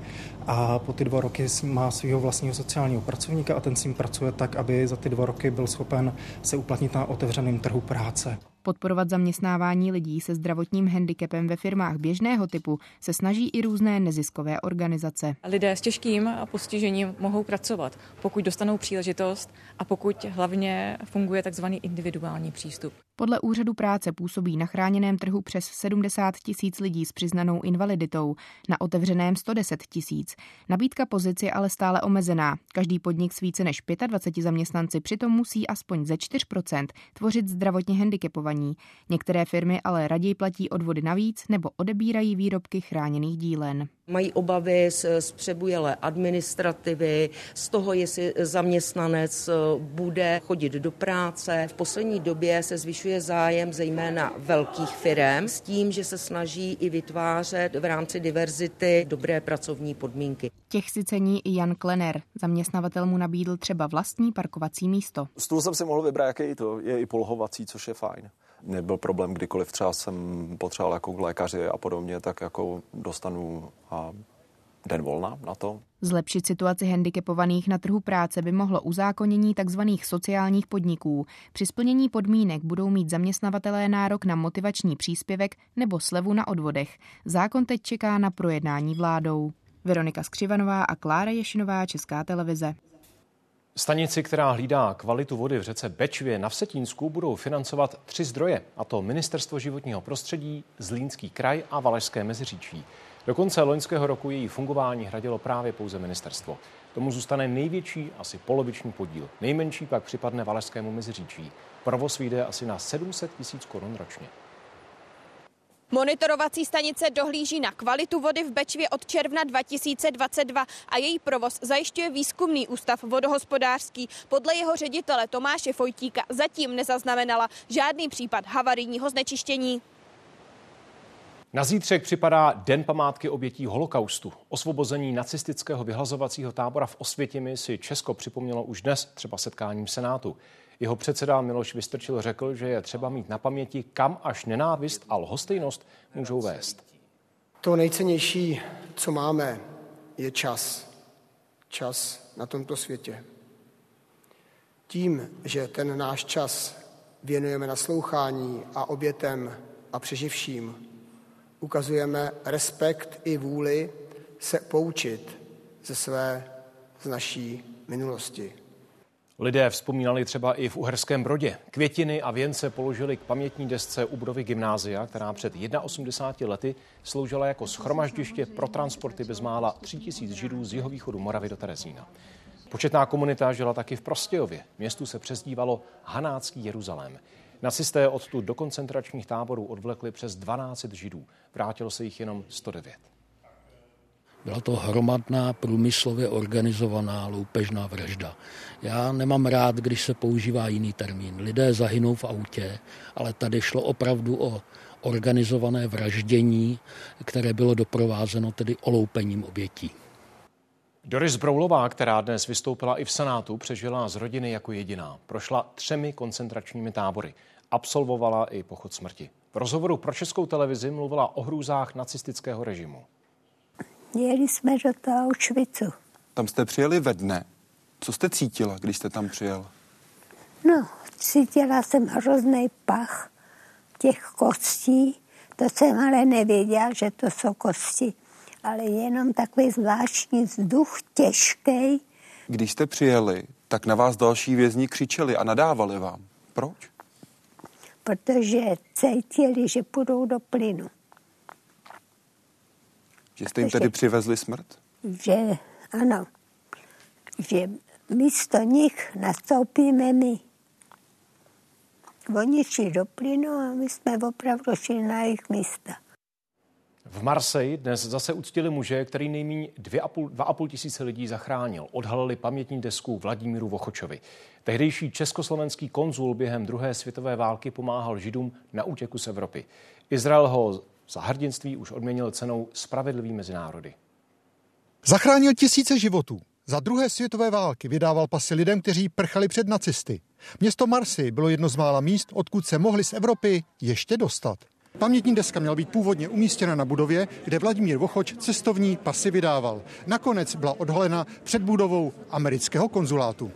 a po ty dva roky má svého vlastního sociálního pracovníka a ten s ním pracuje tak, aby za ty dva roky byl schopen se uplatnit na otevřeném trhu práce. Podporovat zaměstnávání lidí se zdravotním handicapem ve firmách běžného typu se snaží i různé neziskové organizace. Lidé s těžkým postižením mohou pracovat, pokud dostanou příležitost a pokud hlavně funguje takzvaný individuální přístup. Podle úřadu práce působí na chráněném trhu přes 70 tisíc lidí s přiznanou invaliditou, na otevřeném 110 tisíc. Nabídka pozic je ale stále omezená. Každý podnik s více než 25 zaměstnanci přitom musí aspoň ze 4% tvořit zdravotně handicapovaní. Některé firmy ale raději platí odvody navíc nebo odebírají výrobky chráněných dílen. Mají obavy z, z přebujelé administrativy, z toho, jestli zaměstnanec eh, bude chodit do práce. V poslední době se zvyšuje zájem zejména velkých firm s tím, že se snaží i vytvářet v rámci diverzity dobré pracovní podmínky. Těch si cení i Jan Klener. Zaměstnavatel mu nabídl třeba vlastní parkovací místo. Stůl jsem si mohl vybrat, jaký to je i polohovací, což je fajn nebyl problém, kdykoliv třeba jsem potřeboval jako k lékaři a podobně, tak jako dostanu a den volna na to. Zlepšit situaci handicapovaných na trhu práce by mohlo uzákonění tzv. sociálních podniků. Při splnění podmínek budou mít zaměstnavatelé nárok na motivační příspěvek nebo slevu na odvodech. Zákon teď čeká na projednání vládou. Veronika Skřivanová a Klára Ješinová, Česká televize. Stanici, která hlídá kvalitu vody v řece Bečvě na Vsetínsku, budou financovat tři zdroje, a to Ministerstvo životního prostředí, Zlínský kraj a Valašské meziříčí. Do konce loňského roku její fungování hradilo právě pouze ministerstvo. Tomu zůstane největší, asi poloviční podíl. Nejmenší pak připadne Valašskému meziříčí. Provoz vyjde asi na 700 tisíc korun ročně. Monitorovací stanice dohlíží na kvalitu vody v Bečvě od června 2022 a její provoz zajišťuje výzkumný ústav vodohospodářský. Podle jeho ředitele Tomáše Fojtíka zatím nezaznamenala žádný případ havarijního znečištění. Na zítřek připadá Den památky obětí holokaustu. Osvobození nacistického vyhlazovacího tábora v Osvětimi si Česko připomnělo už dnes, třeba setkáním Senátu. Jeho předseda Miloš Vystrčil řekl, že je třeba mít na paměti, kam až nenávist a lhostejnost můžou vést. To nejcennější, co máme, je čas. Čas na tomto světě. Tím, že ten náš čas věnujeme naslouchání a obětem a přeživším, ukazujeme respekt i vůli se poučit ze své, z naší minulosti. Lidé vzpomínali třeba i v Uherském Brodě. Květiny a věnce položili k pamětní desce u budovy gymnázia, která před 81 lety sloužila jako schromaždiště pro transporty bezmála 3000 židů z jihovýchodu Moravy do Terezína. Početná komunita žila taky v Prostějově. Městu se přezdívalo Hanácký Jeruzalém. Nacisté odtud do koncentračních táborů odvlekli přes 12 židů. Vrátilo se jich jenom 109. Byla to hromadná, průmyslově organizovaná loupežná vražda. Já nemám rád, když se používá jiný termín. Lidé zahynou v autě, ale tady šlo opravdu o organizované vraždění, které bylo doprovázeno tedy oloupením obětí. Doris Broulová, která dnes vystoupila i v Senátu, přežila z rodiny jako jediná. Prošla třemi koncentračními tábory. Absolvovala i pochod smrti. V rozhovoru pro českou televizi mluvila o hrůzách nacistického režimu. Jeli jsme do toho Auschwitzu. Tam jste přijeli ve dne. Co jste cítila, když jste tam přijel? No, cítila jsem hrozný pach těch kostí. To jsem ale nevěděla, že to jsou kosti. Ale jenom takový zvláštní vzduch, těžký. Když jste přijeli, tak na vás další vězni křičeli a nadávali vám. Proč? Protože cítili, že půjdou do plynu. Že jste jim tedy přivezli smrt? Že ano, že místo nich nastoupíme my. Oni šli do plynu a my jsme opravdu šli na jejich místa. V Marseji dnes zase uctili muže, který nejméně 2,5 tisíce lidí zachránil. Odhalili pamětní desku Vladimíru Vochočovi. Tehdejší československý konzul během druhé světové války pomáhal Židům na útěku z Evropy. Izrael ho za hrdinství už odměnil cenou Spravedlivý mezinárody. Zachránil tisíce životů. Za druhé světové války vydával pasy lidem, kteří prchali před nacisty. Město Marseille bylo jedno z mála míst, odkud se mohli z Evropy ještě dostat. Pamětní deska měla být původně umístěna na budově, kde Vladimír Vochoč cestovní pasy vydával. Nakonec byla odhalena před budovou amerického konzulátu.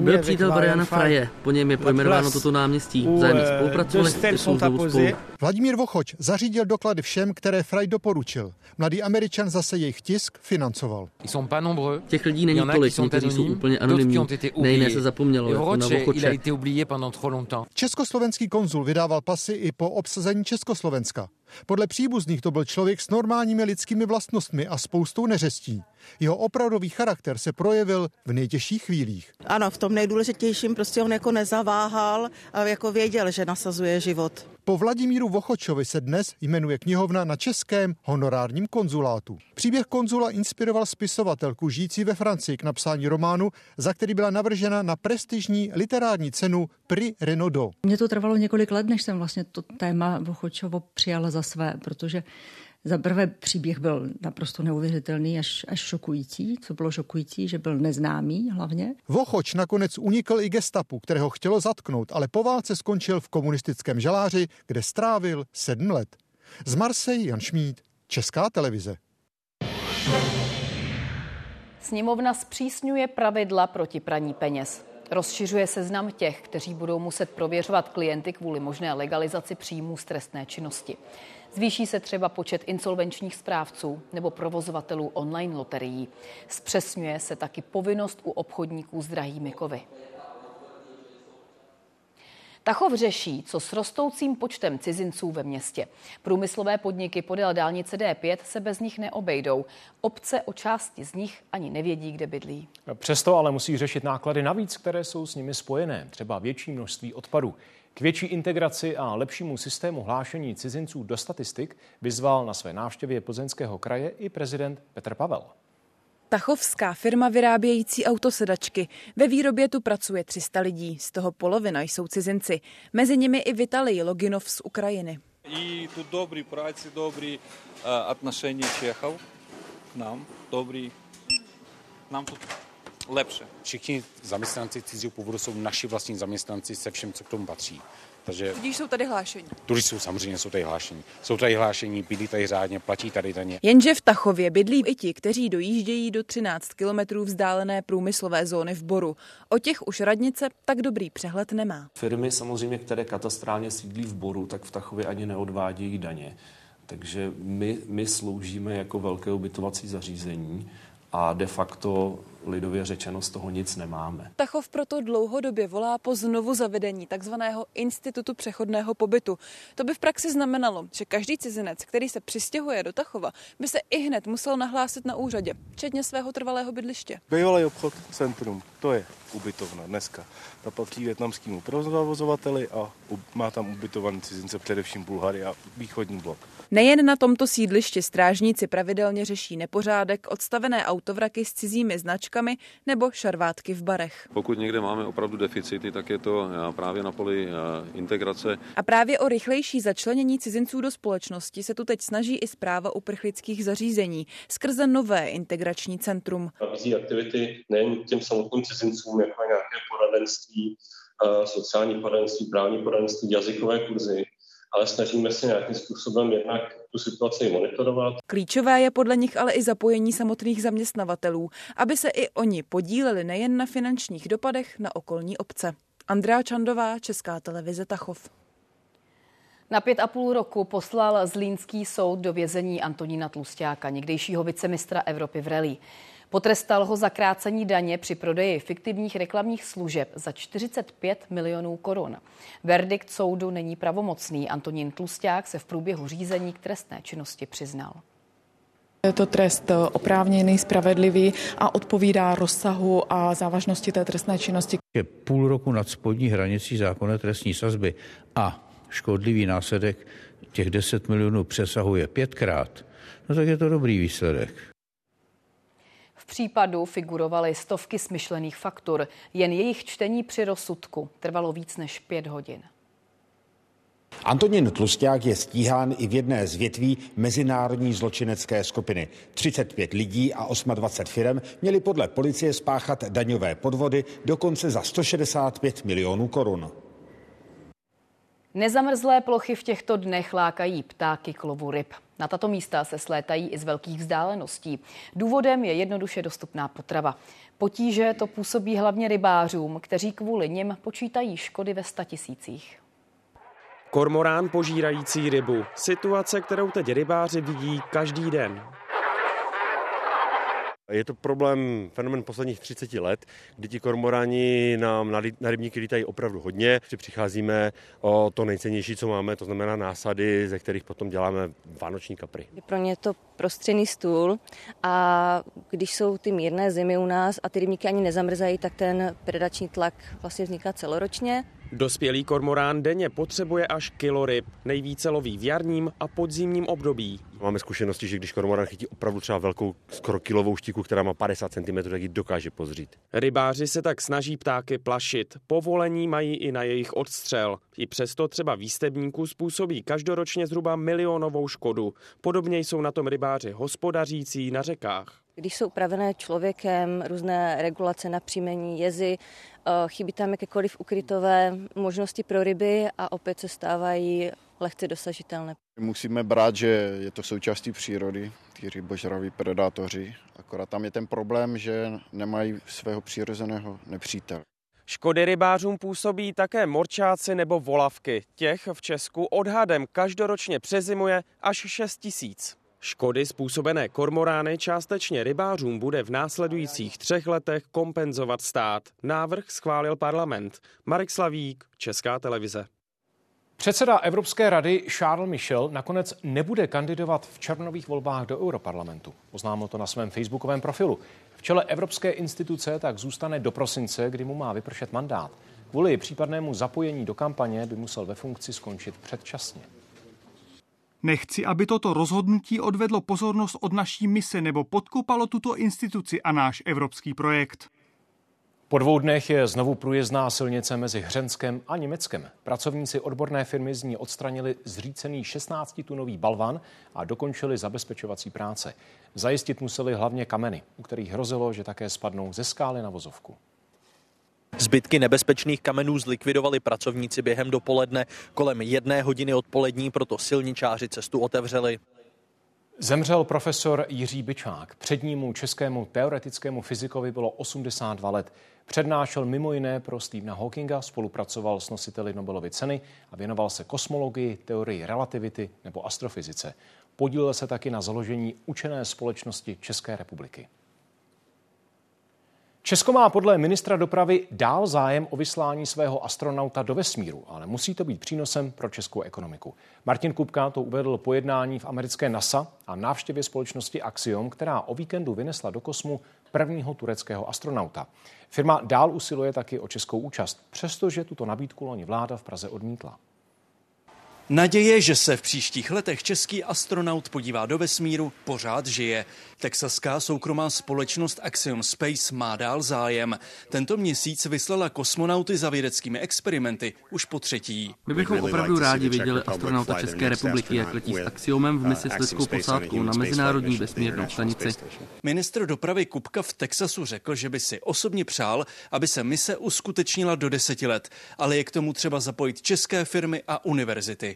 Byl přítel Briana Fraje, po něm je pojmenováno toto náměstí. Vzájemně spolupracovali, jsou znovu spolu. Vladimír Vochoč zařídil doklady všem, které Fraj doporučil. Mladý Američan zase jejich tisk financoval. Těch lidí není tolik, někteří jsou úplně anonymní, nejiné se zapomnělo, jako na Vochoče. Československý konzul vydával pasy i po obsazení Československa. Podle příbuzných to byl člověk s normálními lidskými vlastnostmi a spoustou neřestí. Jeho opravdový charakter se projevil v nejtěžších chvílích. Ano, v tom nejdůležitějším prostě on jako nezaváhal jako věděl, že nasazuje život. Po Vladimíru Vochočovi se dnes jmenuje knihovna na českém honorárním konzulátu. Příběh konzula inspiroval spisovatelku žijící ve Francii k napsání románu, za který byla navržena na prestižní literární cenu Prix Renaudot. Mně to trvalo několik let, než jsem vlastně to téma Vochočovo přijala za své, protože za prvé příběh byl naprosto neuvěřitelný, až, až šokující. Co bylo šokující, že byl neznámý hlavně. Vochoč nakonec unikl i gestapu, kterého chtělo zatknout, ale po válce skončil v komunistickém žaláři, kde strávil sedm let. Z Marseille Jan Šmíd, Česká televize. Sněmovna zpřísňuje pravidla proti praní peněz. Rozšiřuje seznam těch, kteří budou muset prověřovat klienty kvůli možné legalizaci příjmů z trestné činnosti. Zvýší se třeba počet insolvenčních správců nebo provozovatelů online loterií. Zpřesňuje se taky povinnost u obchodníků s drahými kovy. Tachov řeší, co s rostoucím počtem cizinců ve městě. Průmyslové podniky podél dálnice D5 se bez nich neobejdou. Obce o části z nich ani nevědí, kde bydlí. Přesto ale musí řešit náklady navíc, které jsou s nimi spojené, třeba větší množství odpadů. K větší integraci a lepšímu systému hlášení cizinců do statistik vyzval na své návštěvě Plzeňského kraje i prezident Petr Pavel. Tachovská firma vyrábějící autosedačky. Ve výrobě tu pracuje 300 lidí, z toho polovina jsou cizinci. Mezi nimi i Vitalij Loginov z Ukrajiny. I tu dobrý práci, dobrý uh, отношení Čechov k nám, dobrý. Nám tu lepší. Všichni zaměstnanci cizího původu jsou naši vlastní zaměstnanci se všem, co k tomu patří. Takže Tudíž jsou tady hlášení. Turisti jsou samozřejmě jsou tady hlášení. Jsou tady hlášení, bydlí tady řádně, platí tady daně. Jenže v Tachově bydlí i ti, kteří dojíždějí do 13 kilometrů vzdálené průmyslové zóny v Boru. O těch už radnice tak dobrý přehled nemá. Firmy samozřejmě, které katastrálně sídlí v Boru, tak v Tachově ani neodvádějí daně Takže my, my sloužíme jako velké ubytovací zařízení a de facto lidově řečeno z toho nic nemáme. Tachov proto dlouhodobě volá po znovu zavedení takzvaného institutu přechodného pobytu. To by v praxi znamenalo, že každý cizinec, který se přistěhuje do Tachova, by se i hned musel nahlásit na úřadě, včetně svého trvalého bydliště. Bývalý obchod Centrum, to je ubytovna dneska. Ta patří větnamskému provozovateli a má tam ubytovaný cizince především Bulhary a východní blok. Nejen na tomto sídlišti strážníci pravidelně řeší nepořádek, odstavené autovraky s cizími značkami nebo šarvátky v barech. Pokud někde máme opravdu deficity, tak je to eh, právě na poli eh, integrace. A právě o rychlejší začlenění cizinců do společnosti se tu teď snaží i zpráva uprchlických zařízení skrze nové integrační centrum. Nabízí aktivity nejen těm samotným cizincům, jako nějaké poradenství, eh, sociální poradenství, právní poradenství, jazykové kurzy, ale snažíme se nějakým způsobem jednak tu situaci monitorovat. Klíčové je podle nich ale i zapojení samotných zaměstnavatelů, aby se i oni podíleli nejen na finančních dopadech na okolní obce. Andrea Čandová, Česká televize Tachov. Na pět a půl roku poslal Zlínský soud do vězení Antonína Tlustáka, někdejšího vicemistra Evropy v Relí. Potrestal ho za krácení daně při prodeji fiktivních reklamních služeb za 45 milionů korun. Verdikt soudu není pravomocný. Antonín Tlusták se v průběhu řízení k trestné činnosti přiznal. Je to trest oprávněný, spravedlivý a odpovídá rozsahu a závažnosti té trestné činnosti. Je půl roku nad spodní hranicí zákonné trestní sazby a škodlivý následek těch 10 milionů přesahuje pětkrát, no tak je to dobrý výsledek. V případu figurovaly stovky smyšlených faktur. Jen jejich čtení při rozsudku trvalo víc než pět hodin. Antonín Tlusták je stíhán i v jedné z větví mezinárodní zločinecké skupiny. 35 lidí a 28 firm měli podle policie spáchat daňové podvody dokonce za 165 milionů korun. Nezamrzlé plochy v těchto dnech lákají ptáky klovu ryb. Na tato místa se slétají i z velkých vzdáleností. Důvodem je jednoduše dostupná potrava. Potíže to působí hlavně rybářům, kteří kvůli nim počítají škody ve statisících. Kormorán požírající rybu. Situace, kterou teď rybáři vidí každý den. Je to problém, fenomen posledních 30 let, kdy ti kormoráni nám na, na rybníky lítají opravdu hodně. Že přicházíme o to nejcennější, co máme, to znamená násady, ze kterých potom děláme vánoční kapry. Pro mě je to prostřený stůl a když jsou ty mírné zimy u nás a ty rybníky ani nezamrzají, tak ten predační tlak vlastně vzniká celoročně. Dospělý kormorán denně potřebuje až kilo ryb. Nejvíce loví v jarním a podzimním období. Máme zkušenosti, že když kormorán chytí opravdu třeba velkou skoro kilovou štíku, která má 50 cm, tak ji dokáže pozřít. Rybáři se tak snaží ptáky plašit. Povolení mají i na jejich odstřel. I přesto třeba výstebníků způsobí každoročně zhruba milionovou škodu. Podobně jsou na tom rybáři hospodařící na řekách. Když jsou upravené člověkem různé regulace na příjmení jezy, eh, chybí tam jakékoliv ukrytové možnosti pro ryby a opět se stávají lehce dosažitelné. Musíme brát, že je to součástí přírody, ty rybožraví predátoři, akorát tam je ten problém, že nemají svého přirozeného nepřítele. Škody rybářům působí také morčáci nebo volavky. Těch v Česku odhadem každoročně přezimuje až 6 tisíc. Škody způsobené kormorány částečně rybářům bude v následujících třech letech kompenzovat stát. Návrh schválil parlament. Marek Slavík, Česká televize. Předseda Evropské rady Charles Michel nakonec nebude kandidovat v červnových volbách do Europarlamentu. Oznámil to na svém facebookovém profilu. V čele Evropské instituce tak zůstane do prosince, kdy mu má vypršet mandát. Kvůli případnému zapojení do kampaně by musel ve funkci skončit předčasně. Nechci, aby toto rozhodnutí odvedlo pozornost od naší mise nebo podkopalo tuto instituci a náš evropský projekt. Po dvou dnech je znovu průjezdná silnice mezi Hřenskem a Německem. Pracovníci odborné firmy z ní odstranili zřícený 16-tunový balvan a dokončili zabezpečovací práce. Zajistit museli hlavně kameny, u kterých hrozilo, že také spadnou ze skály na vozovku. Zbytky nebezpečných kamenů zlikvidovali pracovníci během dopoledne. Kolem jedné hodiny odpolední proto silničáři cestu otevřeli. Zemřel profesor Jiří Byčák. Přednímu českému teoretickému fyzikovi bylo 82 let. Přednášel mimo jiné pro Stephena Hawkinga, spolupracoval s nositeli Nobelovy ceny a věnoval se kosmologii, teorii relativity nebo astrofyzice. Podílel se taky na založení učené společnosti České republiky. Česko má podle ministra dopravy dál zájem o vyslání svého astronauta do vesmíru, ale musí to být přínosem pro českou ekonomiku. Martin Kupka to uvedl po jednání v americké NASA a návštěvě společnosti Axiom, která o víkendu vynesla do kosmu prvního tureckého astronauta. Firma dál usiluje taky o českou účast, přestože tuto nabídku loni vláda v Praze odmítla. Naděje, že se v příštích letech český astronaut podívá do vesmíru, pořád žije. Texaská soukromá společnost Axiom Space má dál zájem. Tento měsíc vyslala kosmonauty za vědeckými experimenty už po třetí. My bychom opravdu rádi viděli astronauta České republiky, jak letí s Axiomem v misi s lidskou posádkou na Mezinárodní vesmírnou stanici. Ministr dopravy Kupka v Texasu řekl, že by si osobně přál, aby se mise uskutečnila do deseti let, ale je k tomu třeba zapojit české firmy a univerzity.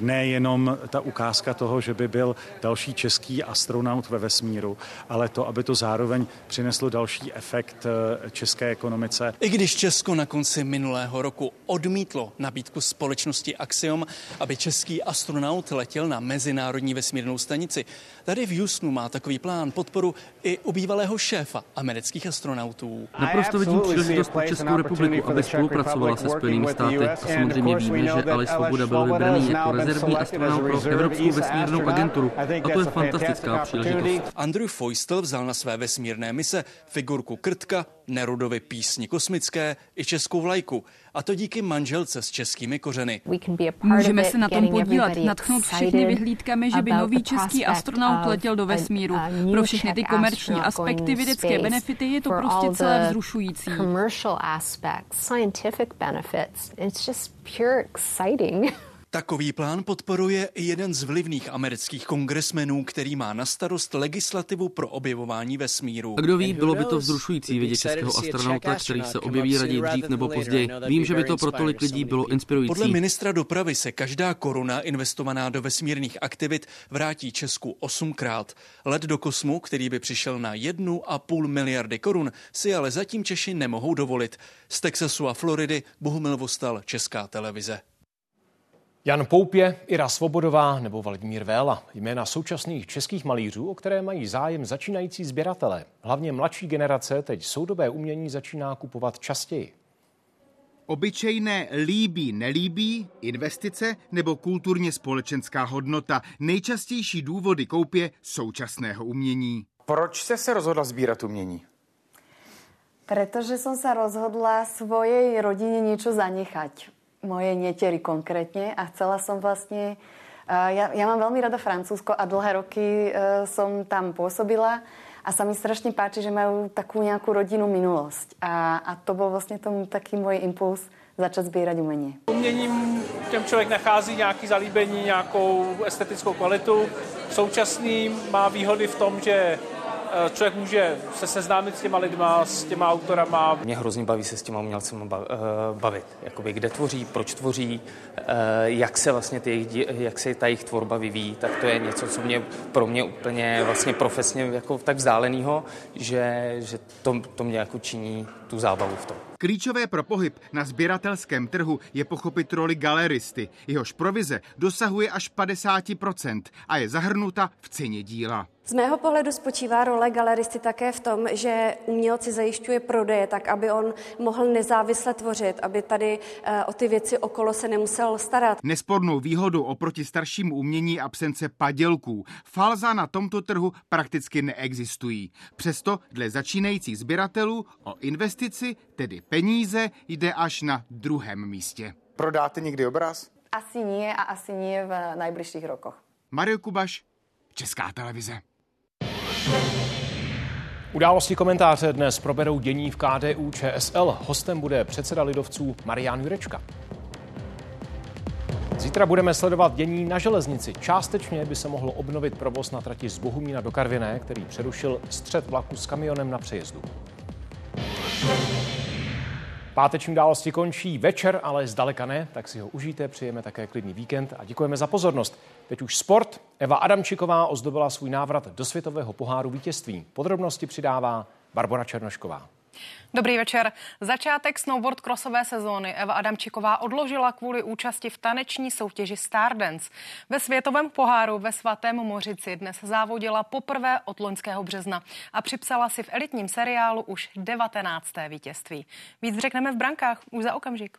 Nejenom ta ukázka toho, že by byl další český astronaut ve vesmíru, ale to, aby to zároveň přineslo další efekt eh, české ekonomice. I když Česko na konci minulého roku odmítlo nabídku společnosti Axiom, aby český astronaut letěl na Mezinárodní vesmírnou stanici, tady v Houstonu má takový plán podporu i u bývalého šéfa amerických astronautů. Naprosto vidím příležitost pro Českou republiku, aby spolupracovala se Spojenými státy. A samozřejmě víme, že Ale Svoboda byl vybraný jako rezervní astronaut pro Evropskou vesmírnou agenturu. A to je fantastická příležitost. Andrew Feustel vzal na své vesmírné mise figurku Krtka, Nerudovy písni kosmické i českou vlajku. A to díky manželce s českými kořeny. Můžeme se na tom podílet, natchnout všechny vyhlídkami, že by nový český astronaut letěl do vesmíru. Pro všechny ty komerční aspekty, vědecké benefity je to prostě celé vzrušující. Takový plán podporuje i jeden z vlivných amerických kongresmenů, který má na starost legislativu pro objevování vesmíru. A kdo ví, bylo by to vzrušující vidět českého astronauta, který se objeví raději dřív nebo později. Vím, že by to pro tolik lidí bylo inspirující. Podle ministra dopravy se každá koruna investovaná do vesmírných aktivit vrátí Česku osmkrát. Let do kosmu, který by přišel na jednu a půl miliardy korun, si ale zatím Češi nemohou dovolit. Z Texasu a Floridy Bohumil Vostal, Česká televize. Jan Poupě, Ira Svobodová nebo Vladimír Véla. Jména současných českých malířů, o které mají zájem začínající sběratelé. Hlavně mladší generace teď soudobé umění začíná kupovat častěji. Obyčejné líbí, nelíbí, investice nebo kulturně společenská hodnota. Nejčastější důvody koupě současného umění. Proč jste se rozhodla sbírat umění? Protože jsem se rozhodla svojej rodině něco zanechať mojej netery konkrétne a chcela som vlastne... Ja, ja mám veľmi rada Francúzsko a dlhé roky uh, som tam pôsobila a sa mi strašne páči, že majú takú nejakú rodinnú minulosť. A, a to bol vlastne tom taký môj impuls začať sbírat umění. Uměním těm člověk nachází nějaký zalíbení, nějakou estetickou kvalitu. Současný má výhody v tom, že člověk může se seznámit s těma lidma, s těma autorama. Mě hrozně baví se s těma umělcemi eh, bavit. Jakoby kde tvoří, proč tvoří, eh, jak se vlastně ty, jak se ta jejich tvorba vyvíjí, tak to je něco, co mě pro mě úplně vlastně profesně jako tak vzdálenýho, že, že to, to mě jako činí tu zábavu v tom. Klíčové pro pohyb na sběratelském trhu je pochopit roli galeristy. Jehož provize dosahuje až 50% a je zahrnuta v ceně díla. Z mého pohledu spočívá role galeristy také v tom, že umělci zajišťuje prodeje tak, aby on mohl nezávisle tvořit, aby tady uh, o ty věci okolo se nemusel starat. Nespornou výhodou oproti staršímu umění absence padělků. Falza na tomto trhu prakticky neexistují. Přesto dle začínajících sběratelů o investici, tedy peníze, jde až na druhém místě. Prodáte někdy obraz? Asi nie a asi nie v najbližších rokoch. Mario Kubaš, Česká televize. Události komentáře dnes proberou dění v KDU ČSL. Hostem bude předseda lidovců Marian Jurečka. Zítra budeme sledovat dění na železnici. Částečně by se mohlo obnovit provoz na trati z Bohumína do Karviné, který přerušil střed vlaku s kamionem na přejezdu. Páteční události končí večer, ale zdaleka ne, tak si ho užijte, přijeme také klidný víkend a děkujeme za pozornost. Teď už sport. Eva Adamčiková ozdobila svůj návrat do světového poháru vítězství. Podrobnosti přidává Barbara Černošková. Dobrý večer. Začátek snowboard crossové sezóny Eva Adamčiková odložila kvůli účasti v taneční soutěži Stardance. Ve světovém poháru ve svatém Mořici dnes závodila poprvé od loňského března a připsala si v elitním seriálu už 19. vítězství. Víc řekneme v brankách už za okamžik.